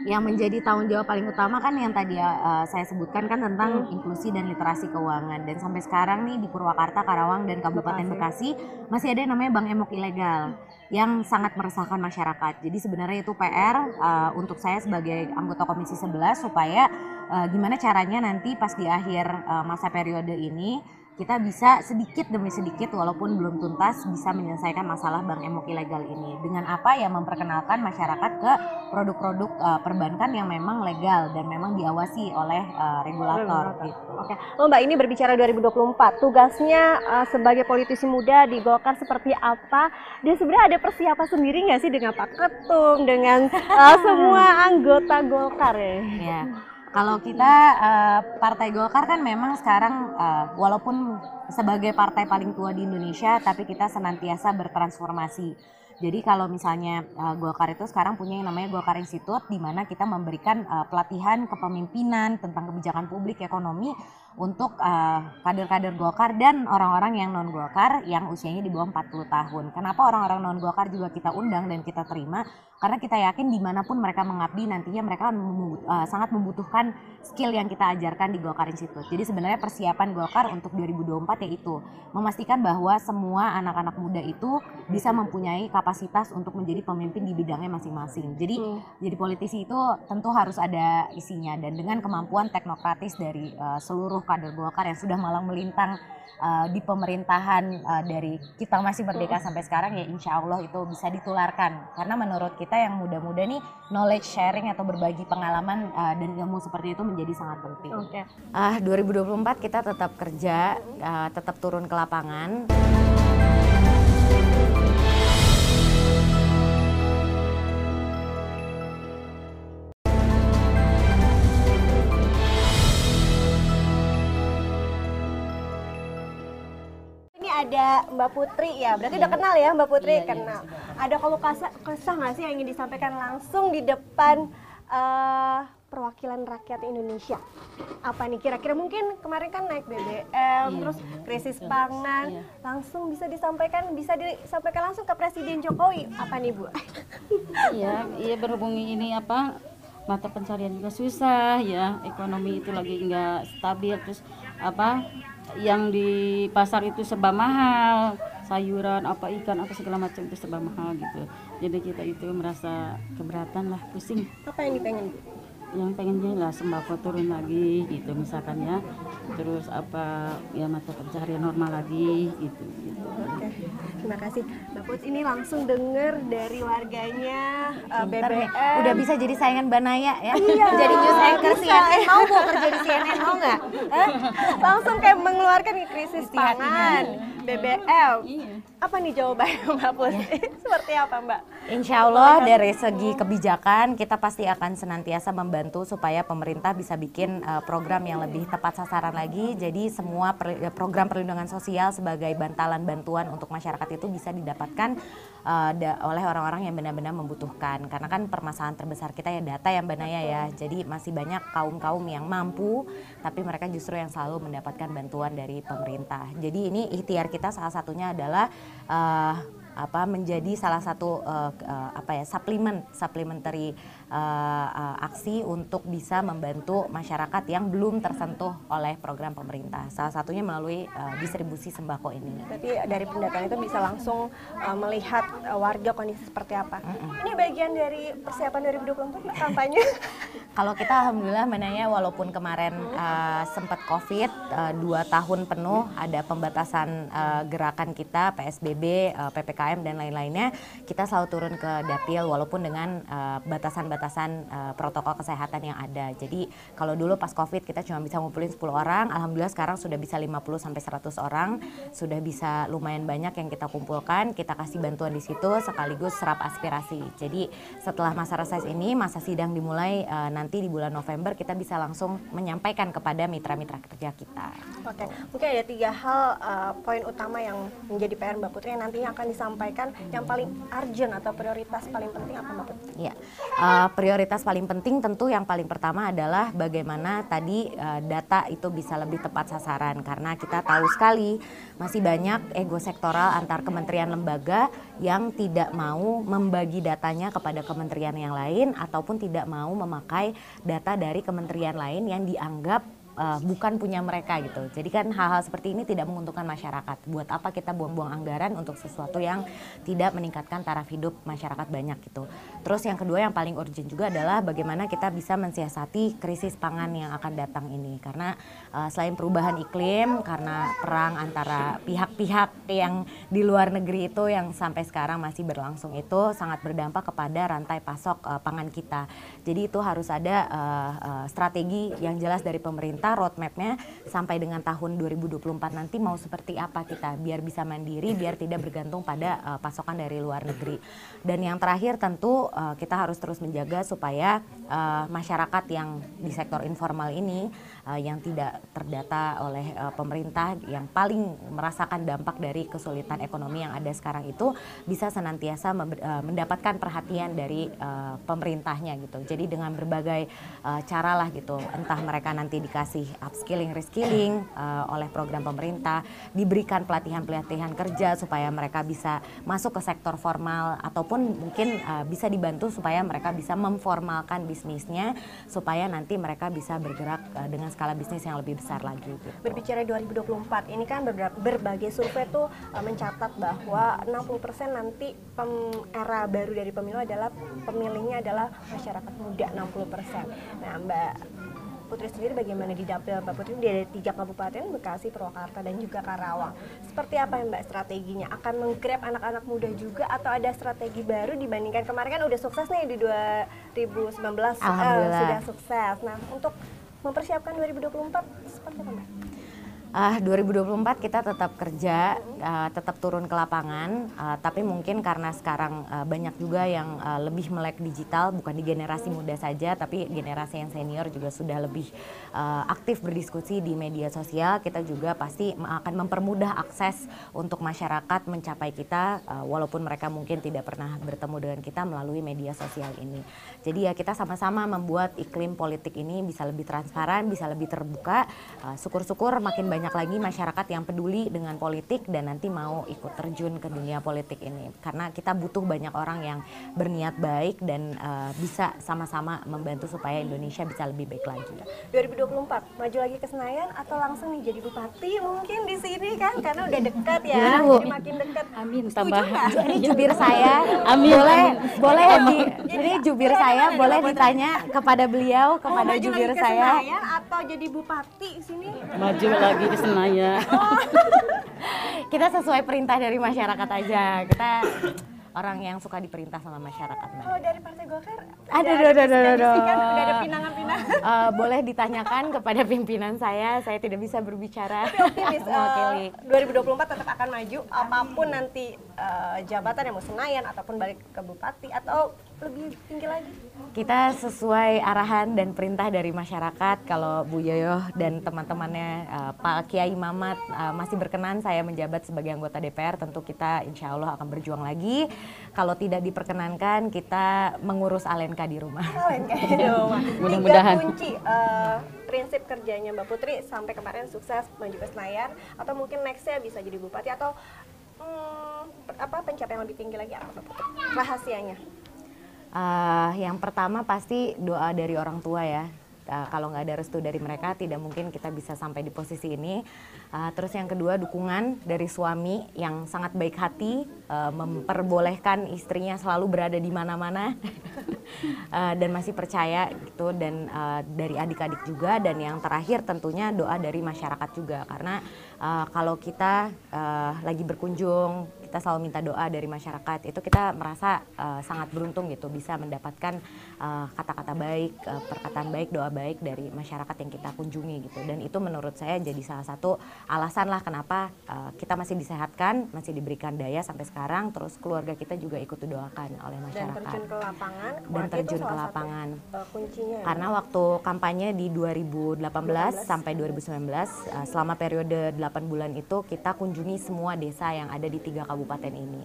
yang menjadi tanggung jawab paling utama kan yang tadi uh, saya sebutkan kan tentang inklusi dan literasi keuangan. Dan sampai sekarang nih di Purwakarta, Karawang dan Kabupaten Bekasi, masih ada yang namanya bank emok ilegal yang sangat meresahkan masyarakat. Jadi sebenarnya itu PR uh, untuk saya sebagai anggota Komisi 11 supaya uh, gimana caranya nanti pas di akhir uh, masa periode ini kita bisa sedikit demi sedikit walaupun belum tuntas bisa menyelesaikan masalah bank emok ilegal ini dengan apa ya memperkenalkan masyarakat ke produk-produk uh, perbankan yang memang legal dan memang diawasi oleh uh, regulator Regulator. gitu. Oke, Lalu Mbak ini berbicara 2024, tugasnya eh, sebagai politisi muda di Golkar seperti apa? Dan sebenarnya ada persiapan sendiri nggak sih dengan Pak Ketum, dengan eh, semua anggota Golkar ya? Ya. Kalau kita uh, Partai Golkar kan memang sekarang uh, walaupun sebagai partai paling tua di Indonesia tapi kita senantiasa bertransformasi. Jadi kalau misalnya uh, Golkar itu sekarang punya yang namanya Golkar Institute di mana kita memberikan uh, pelatihan kepemimpinan tentang kebijakan publik ekonomi untuk uh, kader-kader Golkar dan orang-orang yang non Golkar yang usianya di bawah 40 tahun. Kenapa orang-orang non Golkar juga kita undang dan kita terima? Karena kita yakin di mana pun mereka mengabdi nantinya mereka uh, sangat membutuhkan skill yang kita ajarkan di Golkar Institute. Jadi sebenarnya persiapan Golkar untuk 2024 yaitu memastikan bahwa semua anak-anak muda itu bisa mempunyai kapasitas untuk menjadi pemimpin di bidangnya masing-masing. Jadi Hmm. jadi politisi itu tentu harus ada isinya dan dengan kemampuan teknokratis dari uh, seluruh kader Golkar yang sudah malang melintang uh, di pemerintahan uh, dari kita masih merdeka sampai sekarang ya insya Allah itu bisa ditularkan karena menurut kita yang muda-muda nih knowledge sharing atau berbagi pengalaman uh, dan ilmu seperti itu menjadi sangat penting. Oke. Ah 2024 kita tetap kerja, uh, tetap turun ke lapangan. Ada Mbak Putri ya, berarti udah kenal ya Mbak Putri? kenal. Ada kalau kesah, kesah nggak sih yang ingin disampaikan langsung di depan eh, perwakilan rakyat Indonesia? Apa nih kira-kira mungkin kemarin kan naik BBM, terus krisis pangan, langsung bisa disampaikan, bisa disampaikan langsung ke Presiden Jokowi. Apa nih Bu? Iya, iya berhubung ini apa mata pencarian juga susah ya, ekonomi itu lagi nggak stabil terus apa yang di pasar itu serba mahal, sayuran apa ikan apa segala macam itu serba mahal gitu. Jadi kita itu merasa keberatan lah, pusing. Apa yang dipengen? Yang pengennya lah sembako turun lagi gitu misalkan ya. Terus apa ya mata pencarian normal lagi gitu. gitu. Oke, terima kasih. Mbak Put ini langsung denger dari warganya eh, nih. BBM. Udah bisa jadi saingan Banaya ya. Iya, jadi news anchor bisa. CNN mau mau kerja di CNN mau nggak? Eh, langsung kayak mengeluarkan krisis pangan, BBM. Apa nih jawabannya Mbak Put? Seperti apa Mbak? Insya Allah dari segi kebijakan kita pasti akan senantiasa membantu supaya pemerintah bisa bikin uh, program yang lebih tepat sasaran lagi. Jadi semua per- program perlindungan sosial sebagai bantalan bantuan untuk masyarakat itu bisa didapatkan uh, da- oleh orang-orang yang benar-benar membutuhkan. Karena kan permasalahan terbesar kita ya data yang Banaya ya. Jadi masih banyak kaum-kaum yang mampu tapi mereka justru yang selalu mendapatkan bantuan dari pemerintah. Jadi ini ikhtiar kita salah satunya adalah uh, apa menjadi salah satu uh, uh, apa ya suplemen supplementary uh, aksi untuk bisa membantu masyarakat yang belum tersentuh oleh program pemerintah. Salah satunya melalui uh, distribusi sembako ini. Berarti dari pendataan itu bisa langsung uh, melihat uh, warga kondisi seperti apa. Mm -mm. Ini bagian dari persiapan 2024 kampanye. Kalau kita alhamdulillah menanya walaupun kemarin uh, sempat Covid uh, dua tahun penuh ada pembatasan uh, gerakan kita PSBB, uh, PPKM dan lain-lainnya, kita selalu turun ke dapil walaupun dengan batasan-batasan uh, batasan uh, protokol kesehatan yang ada. Jadi kalau dulu pas Covid kita cuma bisa ngumpulin 10 orang, alhamdulillah sekarang sudah bisa 50 sampai 100 orang, sudah bisa lumayan banyak yang kita kumpulkan, kita kasih bantuan di situ sekaligus serap aspirasi. Jadi setelah masa reses ini, masa sidang dimulai uh, nanti di bulan November kita bisa langsung menyampaikan kepada mitra-mitra kerja kita. Oke, mungkin ada tiga hal uh, poin utama yang menjadi PR Mbak Putri yang nantinya akan disampaikan yang paling urgent atau prioritas paling penting apa Mbak Putri? Iya, prioritas paling penting tentu yang paling pertama adalah bagaimana tadi uh, data itu bisa lebih tepat sasaran. Karena kita tahu sekali masih banyak ego sektoral antar kementerian lembaga yang tidak mau membagi datanya kepada kementerian yang lain ataupun tidak mau memakai data dari kementerian lain yang dianggap uh, bukan punya mereka gitu. Jadi kan hal-hal seperti ini tidak menguntungkan masyarakat. Buat apa kita buang-buang anggaran untuk sesuatu yang tidak meningkatkan taraf hidup masyarakat banyak gitu. Terus yang kedua yang paling urgent juga adalah bagaimana kita bisa mensiasati krisis pangan yang akan datang ini. Karena uh, selain perubahan iklim, karena perang antara pihak-pihak yang di luar negeri itu yang sampai sekarang masih berlangsung itu sangat berdampak kepada rantai pasok uh, pangan kita. Jadi itu harus ada uh, uh, strategi yang jelas dari pemerintah kita roadmapnya sampai dengan tahun 2024 nanti mau seperti apa kita biar bisa mandiri biar tidak bergantung pada uh, pasokan dari luar negeri. Dan yang terakhir tentu uh, kita harus terus menjaga supaya uh, masyarakat yang di sektor informal ini uh, yang tidak terdata oleh uh, pemerintah yang paling merasakan dampak dari kesulitan ekonomi yang ada sekarang itu bisa senantiasa uh, mendapatkan perhatian dari uh, pemerintahnya gitu. Jadi dengan berbagai uh, cara lah gitu. Entah mereka nanti dikasih upskilling, reskilling uh, oleh program pemerintah, diberikan pelatihan-pelatihan kerja supaya mereka bisa masuk ke sektor formal ataupun mungkin uh, bisa dibantu supaya mereka bisa memformalkan bisnisnya supaya nanti mereka bisa bergerak uh, dengan skala bisnis yang lebih besar lagi. Gitu. Berbicara 2024, ini kan berbagai survei tuh uh, mencatat bahwa 60% nanti pem, era baru dari pemilu adalah pemilihnya adalah masyarakat muda 60%. Nah, Mbak Putri sendiri bagaimana di dapil Mbak Putri di tiga kabupaten Bekasi, Purwakarta dan juga Karawang. Seperti apa Mbak strateginya? Akan menggrab anak-anak muda juga atau ada strategi baru dibandingkan kemarin kan udah sukses nih di 2019 uh, eh, sudah sukses. Nah untuk mempersiapkan 2024 seperti apa? Uh, 2024 kita tetap kerja, uh, tetap turun ke lapangan, uh, tapi mungkin karena sekarang uh, banyak juga yang uh, lebih melek digital, bukan di generasi muda saja, tapi generasi yang senior juga sudah lebih uh, aktif berdiskusi di media sosial. Kita juga pasti akan mempermudah akses untuk masyarakat mencapai kita, uh, walaupun mereka mungkin tidak pernah bertemu dengan kita melalui media sosial ini. Jadi ya kita sama-sama membuat iklim politik ini bisa lebih transparan, bisa lebih terbuka. Syukur-syukur uh, makin banyak banyak lagi masyarakat yang peduli dengan politik dan nanti mau ikut terjun ke dunia politik ini karena kita butuh banyak orang yang berniat baik dan uh, bisa sama-sama membantu supaya Indonesia bisa lebih baik lagi. 2024 maju lagi ke Senayan atau langsung nih jadi bupati mungkin di sini kan karena udah dekat ya, ya jadi makin dekat. Amin tambah. Ini jubir saya. Amin. Boleh boleh di ini jubir saya boleh ditanya kepada beliau kepada oh, jubir saya. Senayan atau jadi bupati sini? Maju lagi di Senayan. Oh. kita sesuai perintah dari masyarakat aja. Kita orang yang suka diperintah sama masyarakat. Oh dari Partai Golkar? Ada, ada, ada, ada, ada. Udah ada pinangan-pinangan. Uh, boleh ditanyakan kepada pimpinan saya. Saya tidak bisa berbicara. Tapi optimis. uh, 2024 tetap akan maju. Apa pun nanti uh, jabatan yang mau Senayan ataupun balik ke Bupati atau lebih tinggi lagi? Kita sesuai arahan dan perintah dari masyarakat. Kalau Bu Yoyo dan teman-temannya uh, Pak Kiai Mamat uh, masih berkenan saya menjabat sebagai anggota DPR, tentu kita insya Allah akan berjuang lagi. Kalau tidak diperkenankan, kita mengurus Alenka di rumah. Alenka di rumah. Mudah-mudahan. kunci uh, prinsip kerjanya Mbak Putri sampai kemarin sukses maju ke Senayan atau mungkin nextnya bisa jadi bupati atau hmm, apa pencapaian lebih tinggi lagi apa rahasianya? Uh, yang pertama pasti doa dari orang tua ya. Uh, kalau nggak ada restu dari mereka, tidak mungkin kita bisa sampai di posisi ini. Uh, terus yang kedua dukungan dari suami yang sangat baik hati, uh, memperbolehkan istrinya selalu berada di mana-mana uh, dan masih percaya gitu. Dan uh, dari adik-adik juga. Dan yang terakhir tentunya doa dari masyarakat juga karena uh, kalau kita uh, lagi berkunjung kita selalu minta doa dari masyarakat itu kita merasa uh, sangat beruntung gitu bisa mendapatkan kata-kata uh, baik uh, perkataan baik doa baik dari masyarakat yang kita kunjungi gitu dan itu menurut saya jadi salah satu alasan lah kenapa uh, kita masih disehatkan masih diberikan daya sampai sekarang terus keluarga kita juga ikut didoakan oleh masyarakat dan terjun ke lapangan dan terjun ke lapangan satu, uh, kuncinya ya? karena waktu kampanye di 2018 12. sampai 2019 uh, selama periode 8 bulan itu kita kunjungi semua desa yang ada di tiga kabupaten kabupaten ini.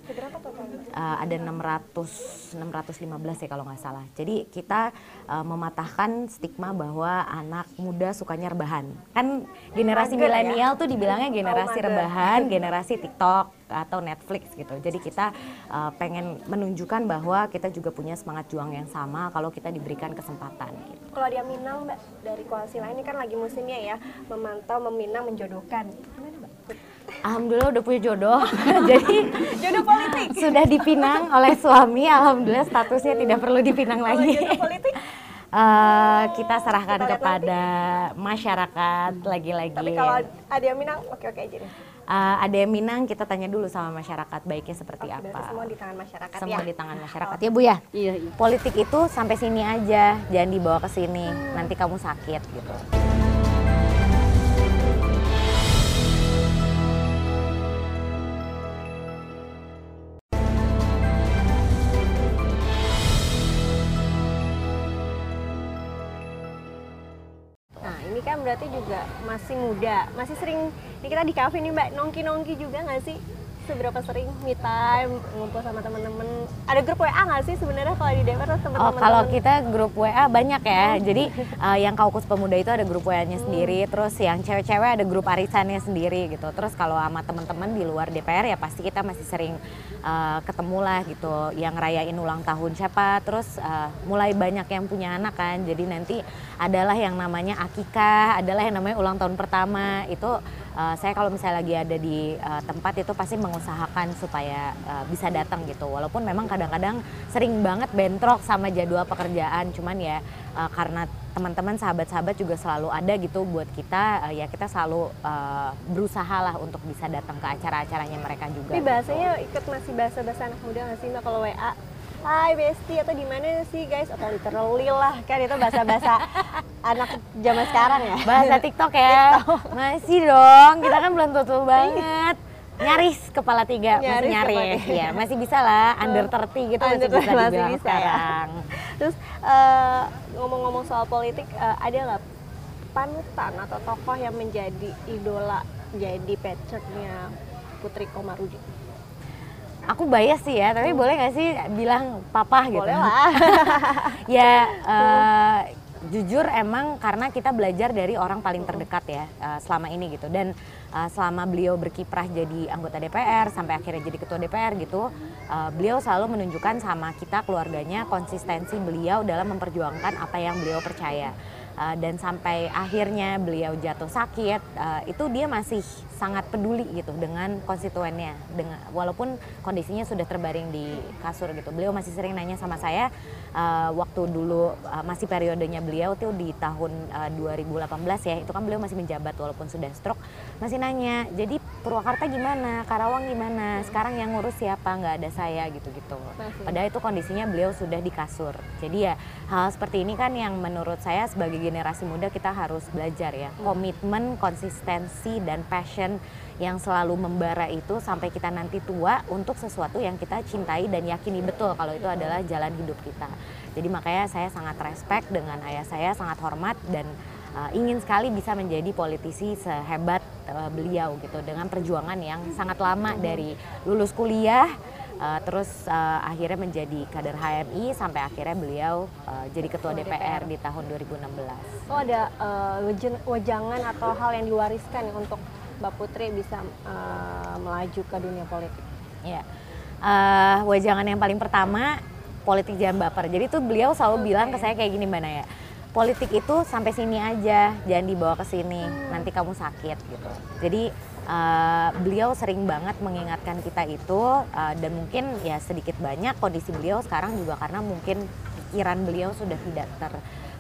Uh, ada 600 615 ya kalau nggak salah. Jadi kita uh, mematahkan stigma bahwa anak muda sukanya rebahan. Kan generasi ya? milenial ya? tuh dibilangnya generasi oh, rebahan, generasi TikTok atau Netflix gitu. Jadi kita uh, pengen menunjukkan bahwa kita juga punya semangat juang yang sama kalau kita diberikan kesempatan. Gitu. Kalau dia Minang mbak dari koalisi lain ini kan lagi musimnya ya memantau, meminang, menjodohkan. Alhamdulillah udah punya jodoh. Jadi jodoh politik sudah dipinang oleh suami. Alhamdulillah statusnya tidak perlu dipinang lagi. jodoh politik Uh, kita serahkan kita kepada nanti. masyarakat lagi-lagi. Tapi kalau ada yang minang, oke-oke aja deh. Uh, ada yang minang, kita tanya dulu sama masyarakat baiknya seperti oke, apa. Semua di tangan masyarakat semua ya. di tangan masyarakat oh. ya bu ya. Iya, iya. Politik itu sampai sini aja, jangan dibawa ke sini. Hmm. Nanti kamu sakit gitu. Berarti juga masih muda, masih sering ini kita di kafe nih mbak nongki-nongki juga nggak sih? Seberapa sering me time ngumpul sama temen-temen? Ada grup WA nggak sih sebenarnya kalau di DPR teman-teman? Oh kalau kita grup WA banyak ya. Jadi uh, yang kaukus pemuda itu ada grup WA-nya hmm. sendiri, terus yang cewek-cewek ada grup arisannya sendiri gitu. Terus kalau sama teman-teman di luar DPR ya pasti kita masih sering uh, ketemu lah gitu. Yang rayain ulang tahun siapa, terus uh, mulai banyak yang punya anak kan. Jadi nanti adalah yang namanya akikah, adalah yang namanya ulang tahun pertama. Itu uh, saya kalau misalnya lagi ada di uh, tempat itu pasti mengusahakan supaya uh, bisa datang gitu. Walaupun memang kadang-kadang sering banget bentrok sama jadwal pekerjaan, cuman ya uh, karena teman-teman sahabat-sahabat juga selalu ada gitu buat kita uh, ya kita selalu uh, berusaha lah untuk bisa datang ke acara-acaranya mereka juga. Tapi bahasanya ikut masih bahasa-bahasa anak muda nggak sih mbak kalau WA? Hai Besti. Atau di mana sih guys? Atau literally lah kan? Itu bahasa-bahasa anak zaman sekarang ya. Bahasa TikTok ya. TikTok. masih dong. Kita kan belum tutup banget. Nyaris kepala tiga. Nyaris masih nyaris. ya masih bisa lah. Under 30 gitu under masih bisa masih bisa, sekarang. Ya. terus uh, ngomong-ngomong soal politik uh, ada nggak panutan atau tokoh yang menjadi idola jadi petchernya Putri Komarudin aku bias sih ya, tapi hmm. boleh gak sih bilang papa gitu? Boleh lah. ya uh, jujur emang karena kita belajar dari orang paling terdekat ya uh, selama ini gitu dan uh, selama beliau berkiprah jadi anggota DPR sampai akhirnya jadi ketua DPR gitu, uh, beliau selalu menunjukkan sama kita keluarganya konsistensi beliau dalam memperjuangkan apa yang beliau percaya uh, dan sampai akhirnya beliau jatuh sakit uh, itu dia masih sangat peduli gitu dengan konstituennya. Dengan walaupun kondisinya sudah terbaring di kasur gitu. Beliau masih sering nanya sama saya uh, waktu dulu uh, masih periodenya beliau tuh di tahun uh, 2018 ya itu kan beliau masih menjabat walaupun sudah stroke masih nanya jadi Purwakarta gimana? Karawang gimana? Sekarang yang ngurus siapa? Nggak ada saya gitu gitu padahal itu kondisinya beliau sudah di kasur. Jadi ya hal seperti ini kan yang menurut saya sebagai generasi muda kita harus belajar ya. Komitmen konsistensi dan passion yang selalu membara itu sampai kita nanti tua untuk sesuatu yang kita cintai dan yakini. Betul kalau itu adalah jalan hidup kita. Jadi makanya saya sangat respect dengan ayah saya sangat hormat dan uh, ingin sekali bisa menjadi politisi sehebat uh, beliau gitu. Dengan perjuangan yang sangat lama dari lulus kuliah uh, terus uh, akhirnya menjadi kader HMI sampai akhirnya beliau uh, jadi ketua DPR, DPR di tahun 2016. Oh ada uh, wejangan atau hal yang diwariskan untuk Mbak Putri bisa uh, melaju ke dunia politik? Ya, uh, wajangan yang paling pertama politik jangan baper. Jadi tuh beliau selalu okay. bilang ke saya kayak gini Mbak Naya. Politik itu sampai sini aja, jangan dibawa ke sini. Hmm. Nanti kamu sakit gitu. Jadi uh, beliau sering banget mengingatkan kita itu uh, dan mungkin ya sedikit banyak kondisi beliau sekarang juga karena mungkin pikiran beliau sudah tidak ter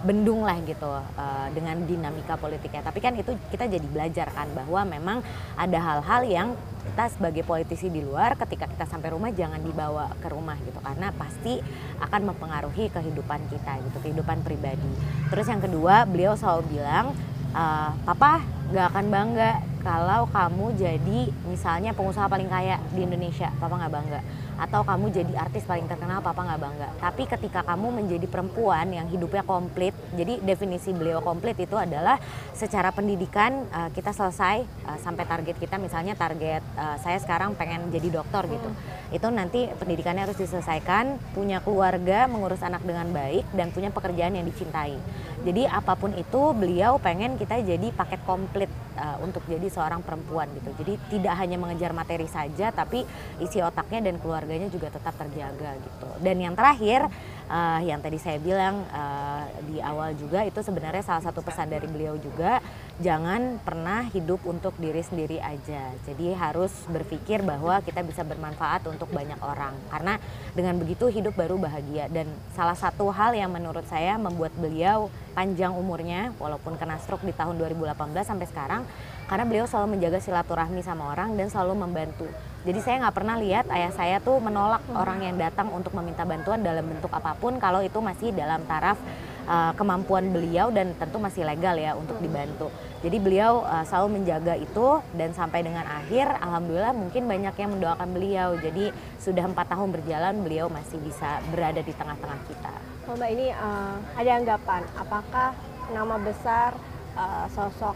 bendung lah gitu uh, dengan dinamika politiknya. Tapi kan itu kita jadi belajar kan bahwa memang ada hal-hal yang kita sebagai politisi di luar ketika kita sampai rumah jangan dibawa ke rumah gitu karena pasti akan mempengaruhi kehidupan kita gitu kehidupan pribadi. Terus yang kedua beliau selalu bilang uh, papa nggak akan bangga kalau kamu jadi misalnya pengusaha paling kaya di Indonesia, papa nggak bangga atau kamu jadi artis paling terkenal papa nggak bangga. Tapi ketika kamu menjadi perempuan yang hidupnya komplit jadi definisi beliau komplit itu adalah secara pendidikan uh, kita selesai uh, sampai target kita misalnya target uh, saya sekarang pengen jadi dokter gitu. Hmm. itu nanti pendidikannya harus diselesaikan punya keluarga mengurus anak dengan baik dan punya pekerjaan yang dicintai. Jadi apa pun itu beliau pengen kita jadi paket komplit uh, untuk jadi seorang perempuan gitu. Jadi tidak hanya mengejar materi saja tapi isi otaknya dan keluarga keluarganya juga tetap terjaga gitu. Dan yang terakhir uh, yang tadi saya bilang uh, di awal juga itu sebenarnya salah satu pesan dari beliau juga jangan pernah hidup untuk diri sendiri aja. Jadi harus berpikir bahwa kita bisa bermanfaat untuk banyak orang karena dengan begitu hidup baru bahagia dan salah satu hal yang menurut saya membuat beliau panjang umurnya walaupun kena stroke di tahun 2018 sampai sekarang karena beliau selalu menjaga silaturahmi sama orang dan selalu membantu jadi saya nggak pernah lihat ayah saya tuh menolak hmm. orang yang datang untuk meminta bantuan dalam bentuk apa pun kalau itu masih dalam taraf uh, kemampuan beliau dan tentu masih legal ya untuk dibantu. Jadi beliau uh, selalu menjaga itu dan sampai dengan akhir, alhamdulillah mungkin banyak yang mendoakan beliau. Jadi sudah empat tahun berjalan, beliau masih bisa berada di tengah-tengah kita. Oh, Mbak ini uh, ada anggapan, apakah nama besar uh, sosok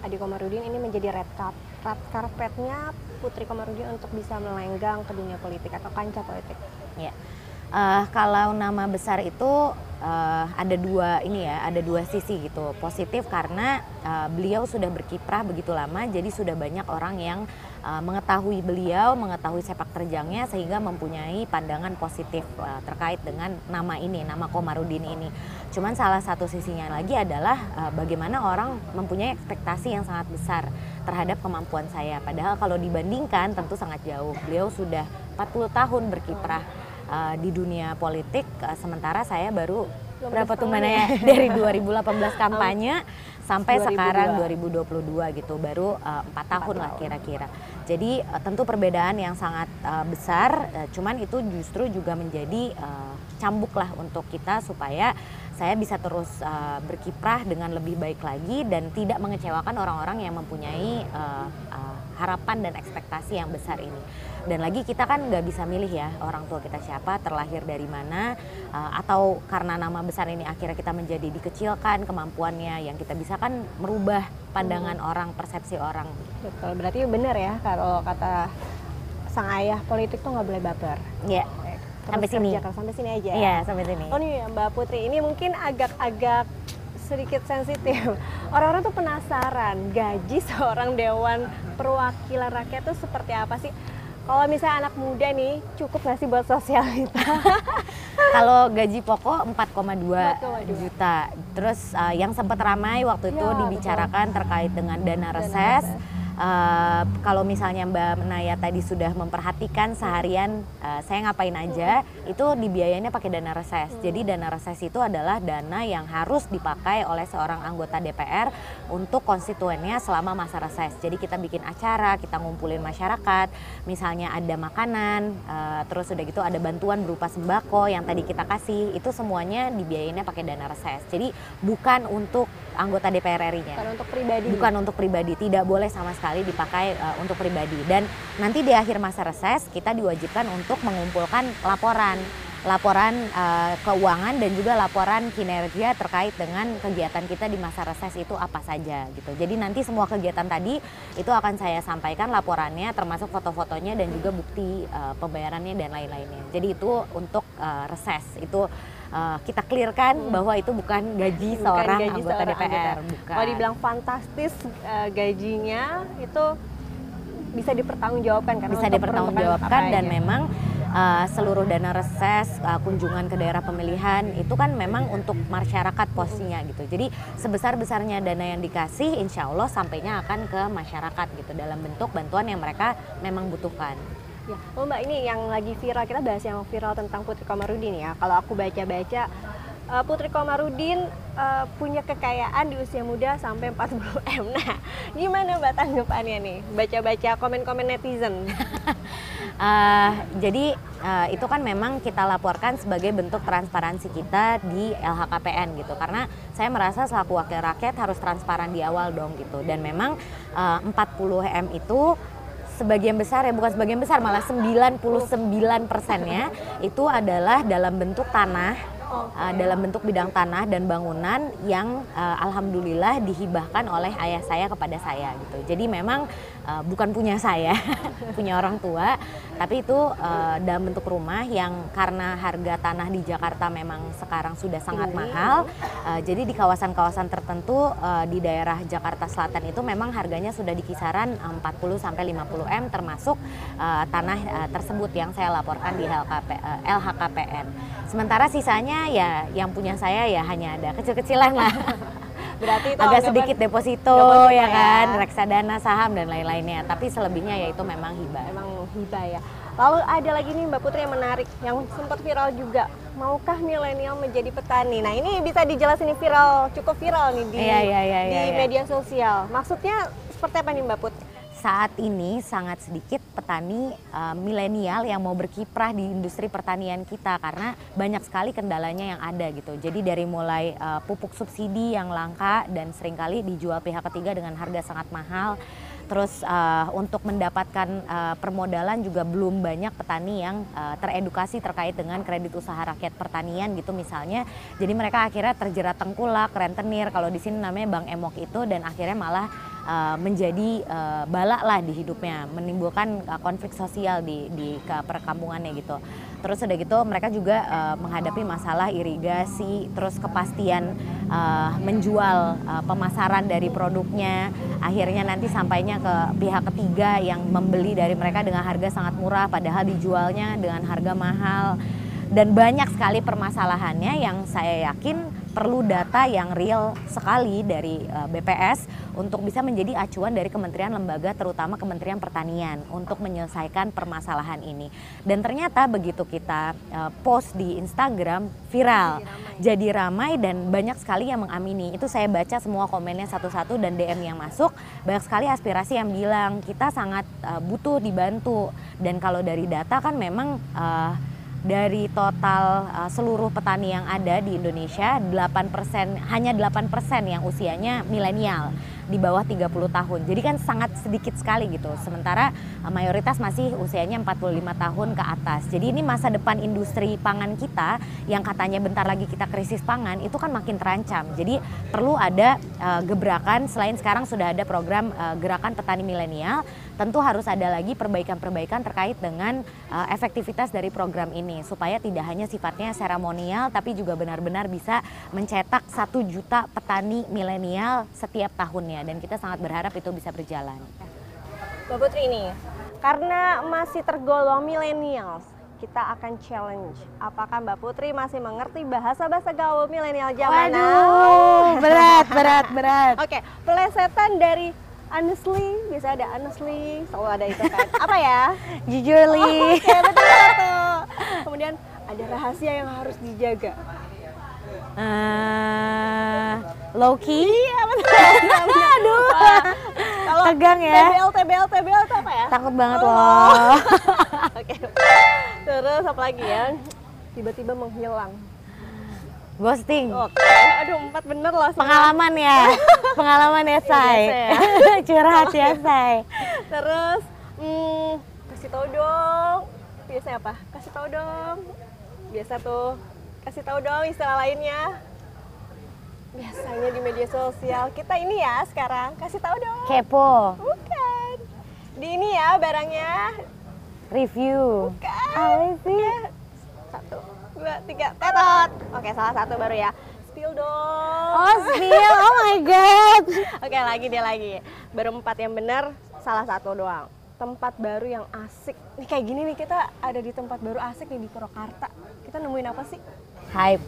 Adi Komarudin ini menjadi red, carpet, red carpetnya Putri Komarudin untuk bisa melenggang ke dunia politik atau kancah politik? Ya, uh, kalau nama besar itu uh, ada dua ini ya, ada dua sisi gitu. Positif karena uh, beliau sudah berkiprah begitu lama, jadi sudah banyak orang yang uh, mengetahui beliau, mengetahui sepak terjangnya sehingga mempunyai pandangan positif uh, terkait dengan nama ini, nama Komarudin ini. Cuman salah satu sisinya lagi adalah uh, bagaimana orang mempunyai ekspektasi yang sangat besar terhadap kemampuan saya. Padahal kalau dibandingkan tentu sangat jauh. Beliau sudah 40 tahun berkiprah uh, di dunia politik, uh, sementara saya baru berapa tuh mana ya. Dari 2018 kampanye sampai 2002. sekarang 2022 gitu. Baru uh, empat tahun lah kira-kira. Jadi uh, tentu perbedaan yang sangat uh, besar. Uh, cuman itu justru juga menjadi uh, cambuk lah untuk kita supaya saya bisa terus uh, berkiprah dengan lebih baik lagi dan tidak mengecewakan orang-orang yang mempunyai uh, uh, harapan dan ekspektasi yang besar ini. Dan lagi kita kan nggak bisa milih ya orang tua kita siapa, terlahir dari mana, uh, atau karena nama besar ini akhirnya kita menjadi dikecilkan kemampuannya yang kita bisa kan merubah pandangan hmm. orang, persepsi orang. Betul, berarti benar ya kalau kata sang ayah politik tuh nggak boleh baper. Iya. Yeah sampai sini. sampai sini aja. Iya sampai sini. Oh nih Mbak Putri. Ini mungkin agak-agak sedikit sensitif. Orang-orang tuh penasaran gaji seorang dewan perwakilan rakyat tuh seperti apa sih? Kalau misalnya anak muda nih cukup nggak sih buat sosialita? Kalau gaji pokok 4,2 juta. Terus uh, yang sempat ramai waktu itu ya, dibicarakan betul. terkait dengan dana reses. Dana reses uh, kalau misalnya Mbak Naya tadi sudah memperhatikan seharian uh, saya ngapain aja itu dibiayainya pakai dana reses. Jadi dana reses itu adalah dana yang harus dipakai oleh seorang anggota DPR untuk konstituennya selama masa reses. Jadi kita bikin acara, kita ngumpulin masyarakat, misalnya ada makanan, uh, terus udah gitu ada bantuan berupa sembako yang tadi kita kasih, itu semuanya dibiayainya pakai dana reses. Jadi bukan untuk anggota DPR RI-nya. Bukan untuk pribadi. Bukan untuk pribadi, tidak boleh sama sekali dipakai uh, untuk pribadi. Dan nanti di akhir masa reses kita diwajibkan untuk mengumpulkan laporan laporan uh, keuangan dan juga laporan kinerja terkait dengan kegiatan kita di masa reses itu apa saja gitu. Jadi nanti semua kegiatan tadi itu akan saya sampaikan laporannya termasuk foto-fotonya dan juga bukti uh, pembayarannya dan lain-lainnya. Jadi itu untuk uh, reses itu uh, kita clearkan hmm. bahwa itu bukan gaji bukan seorang gaji anggota seorang DPR. Anggota. Bukan. Kalau dibilang fantastis uh, gajinya itu bisa dipertanggungjawabkan kan? Bisa dipertanggungjawabkan dan memang uh, seluruh dana reses, uh, kunjungan ke daerah pemilihan itu kan memang untuk masyarakat posisinya gitu. Jadi sebesar-besarnya dana yang dikasih insya Allah sampainya akan ke masyarakat gitu dalam bentuk bantuan yang mereka memang butuhkan. Ya, oh Mbak ini yang lagi viral kita bahas yang viral tentang Putri Komarudin ya. Kalau aku baca-baca uh, Putri Komarudin uh, punya kekayaan di usia muda sampai 40 m. Nah, gimana Mbak tanggapannya nih? Baca-baca komen-komen netizen. Uh, jadi uh, itu kan memang kita laporkan sebagai bentuk transparansi kita di LHKPN gitu karena saya merasa selaku wakil rakyat harus transparan di awal dong gitu dan memang uh, 40 M itu sebagian besar ya bukan sebagian besar malah 99 persennya itu adalah dalam bentuk tanah uh, dalam bentuk bidang tanah dan bangunan yang uh, alhamdulillah dihibahkan oleh ayah saya kepada saya gitu. Jadi memang uh, bukan punya saya, punya orang tua, tapi itu uh, dalam bentuk rumah yang karena harga tanah di Jakarta memang sekarang sudah sangat mahal. Uh, jadi di kawasan-kawasan tertentu uh, di daerah Jakarta Selatan itu memang harganya sudah di kisaran 40 sampai 50 M termasuk uh, tanah uh, tersebut yang saya laporkan di LHKP, uh, LHKPN. Sementara sisanya ya yang punya saya ya hanya ada kecil-kecilan lah. Berarti itu agak sedikit deposito, ya, ya kan, reksadana saham dan lain-lainnya. Tapi selebihnya ya itu memang hibah. Memang hibah ya. Lalu ada lagi nih Mbak Putri yang menarik yang sempat viral juga. Maukah milenial menjadi petani? Nah ini bisa dijelasin nih viral, cukup viral nih di, iya, iya, iya, di iya, media sosial. Maksudnya seperti apa nih Mbak Putri? Saat ini sangat sedikit petani uh, milenial yang mau berkiprah di industri pertanian kita karena banyak sekali kendalanya yang ada gitu. Jadi dari mulai uh, pupuk subsidi yang langka dan sering kali dijual pihak ketiga dengan harga sangat mahal. Terus uh, untuk mendapatkan uh, permodalan juga belum banyak petani yang uh, teredukasi terkait dengan kredit usaha rakyat pertanian gitu misalnya. Jadi mereka akhirnya terjerat tengkulak, rentenir kalau di sini namanya Bank Emok itu dan akhirnya malah uh, menjadi uh, balak lah di hidupnya, menimbulkan uh, konflik sosial di di ke perkampungannya gitu. Terus udah gitu mereka juga uh, menghadapi masalah irigasi, terus kepastian uh, menjual uh, pemasaran dari produknya, akhirnya nanti sampainya ke pihak ketiga yang membeli dari mereka dengan harga sangat murah, padahal dijualnya dengan harga mahal dan banyak sekali permasalahannya yang saya yakin perlu data yang real sekali dari eh, BPS untuk bisa menjadi acuan dari kementerian lembaga terutama Kementerian Pertanian untuk menyelesaikan permasalahan ini. Dan ternyata begitu kita uh, post di Instagram viral, jadi ramai. dan banyak sekali yang mengamini. Itu saya baca semua komennya satu-satu dan DM yang masuk, banyak sekali aspirasi yang bilang kita sangat uh, butuh dibantu. Dan kalau dari data kan memang uh, dari total uh, seluruh petani yang ada di Indonesia 8% hanya 8% yang usianya milenial di bawah 30 tahun. Jadi kan sangat sedikit sekali gitu. Sementara uh, mayoritas masih usianya 45 tahun ke atas. Jadi ini masa depan industri pangan kita yang katanya bentar lagi kita krisis pangan itu kan makin terancam. Jadi perlu ada uh, gebrakan selain sekarang sudah ada program uh, gerakan petani milenial, tentu harus ada lagi perbaikan-perbaikan terkait dengan uh, efektivitas dari program ini supaya tidak hanya sifatnya seremonial tapi juga benar-benar bisa mencetak satu juta petani milenial setiap tahunnya dan kita sangat berharap itu bisa berjalan. Mbak Putri ini, karena masih tergolong milenial, kita akan challenge. Apakah Mbak Putri masih mengerti bahasa-bahasa gaul milenial zaman now? Waduh, berat, berat, berat. Oke, okay, pelesetan dari honestly, bisa ada honestly, selalu ada itu kan. Apa ya? Jujurly. Oh, okay, betul. Kemudian ada rahasia yang harus dijaga. Uh, low key? Iya betul. Aduh. Kalau tegang ya. TBL TBL TBL itu apa ya? Takut banget oh. loh. Oke. Terus apa lagi ya? Tiba-tiba menghilang. Ghosting. Oke. Aduh, empat bener loh. Pengalaman ya. Pengalaman ya, Say. ya. Curhat ya, Say. Terus, hmm, kasih tau dong. Biasanya apa? Kasih tau dong Biasa tuh kasih tahu dong istilah lainnya. Biasanya di media sosial kita ini ya sekarang kasih tahu dong. Kepo, Bukan. Di ini ya barangnya. review. Bukan. Apa sih? Satu, dua, tiga, tetot. Oke, salah satu baru ya. Spill dong. Oh, spill. Oh my god. Oke, lagi dia lagi. Baru empat yang benar, salah satu doang. Tempat baru yang asik. Nih kayak gini nih kita ada di tempat baru asik nih di Purwakarta. Kita nemuin apa sih? Hype.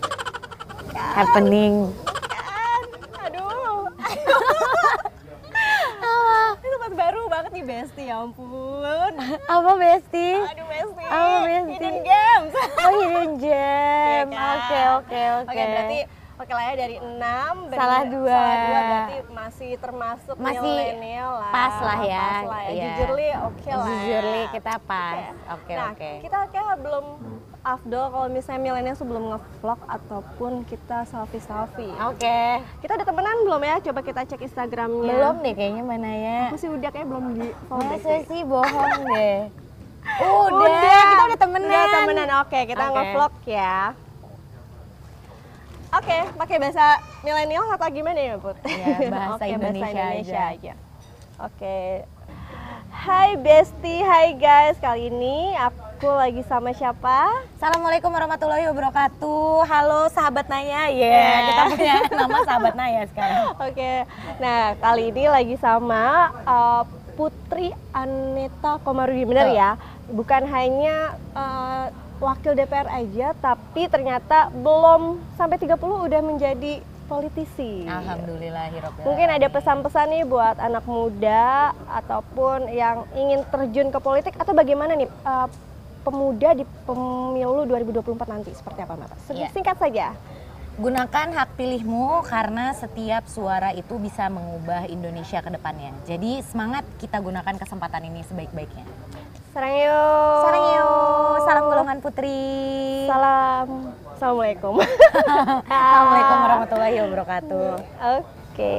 Happening. Kan, aduh. Ini tempat baru banget nih Besti, ya ampun. Apa Besti? Aduh Besti. Apa, Besti? Hidden Games. Oh, hidden gem. Iya kan? Oke, oke, oke. Oke, berarti oke lah ya dari enam. bener- Salah dua. Salah dua berarti masih termasuk Masih milenial lah. pas lah ya, Pas lah ya. iya. Jujur li oke lah. Jujur ya. li kita pas. Oke, nah, oke. kita kayak belum afdol kalau misalnya milenial sebelum nge-vlog ataupun kita selfie-selfie. Oke. Kita udah temenan belum ya? Coba kita cek Instagramnya. Belum deh kayaknya mana ya. Aku sih udah kayak belum di Masa sih. sih bohong deh. Udah, Udah, kita udah temenan. Udah temenan. Oke, kita Oke. nge-vlog ya. Oke, pakai bahasa milenial atau gimana ya, Put? Iya, bahasa Oke, Indonesia aja. aja. Oke. Hai Besti, hai guys. Kali ini aku lagi sama siapa? Assalamualaikum warahmatullahi wabarakatuh. Halo sahabat Naya. Ya, Yeah. kita punya nama sahabat Naya sekarang. Oke. Nah, kali ini lagi sama uh, Putri Aneta Komarudi, benar ya? Bukan hanya uh, wakil DPR aja, tapi ternyata belum sampai 30 udah menjadi politisi. Alhamdulillah Mungkin ada pesan-pesan nih buat anak muda ataupun yang ingin terjun ke politik atau bagaimana nih uh, pemuda di pemilu 2024 nanti seperti apa Mbak? Iya. Singkat saja. Gunakan hak pilihmu karena setiap suara itu bisa mengubah Indonesia ke depannya. Jadi semangat kita gunakan kesempatan ini sebaik-baiknya. Sarangyo. Sarangyo, salam golongan putri. Salam. Assalamualaikum. Assalamualaikum warahmatullahi wabarakatuh. Oke,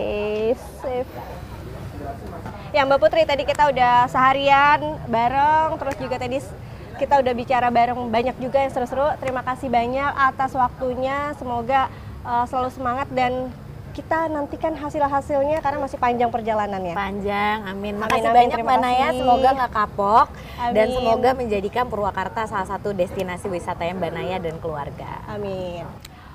sip. Ya Mbak Putri, tadi kita udah seharian bareng, terus juga tadi kita udah bicara bareng banyak juga yang seru-seru. Terima kasih banyak atas waktunya. Semoga uh, selalu semangat dan kita nantikan hasil-hasilnya karena masih panjang perjalanannya. Panjang, amin. Amin, Makasih amin. banyak Terima Mbak Naya, kasih. semoga nggak kapok dan Amin. semoga menjadikan Purwakarta salah satu destinasi wisata yang Mbak Naya dan keluarga. Amin.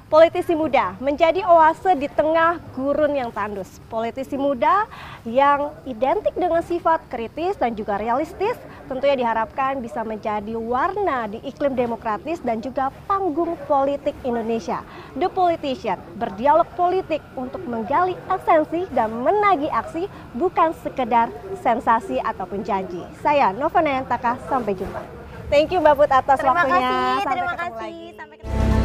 Politisi muda menjadi oase di tengah gurun yang tandus. Politisi muda yang identik dengan sifat kritis dan juga realistis tentunya diharapkan bisa menjadi warna di iklim demokratis dan juga panggung politik Indonesia. The Politician berdialog politik untuk menggali esensi dan menagih aksi bukan sekedar sensasi ataupun janji. Saya Nova Nayantaka, sampai jumpa. Thank you Mbak Put atas Terima waktunya. kasih, Sampai terima kasih. lagi. Sampai ketemu.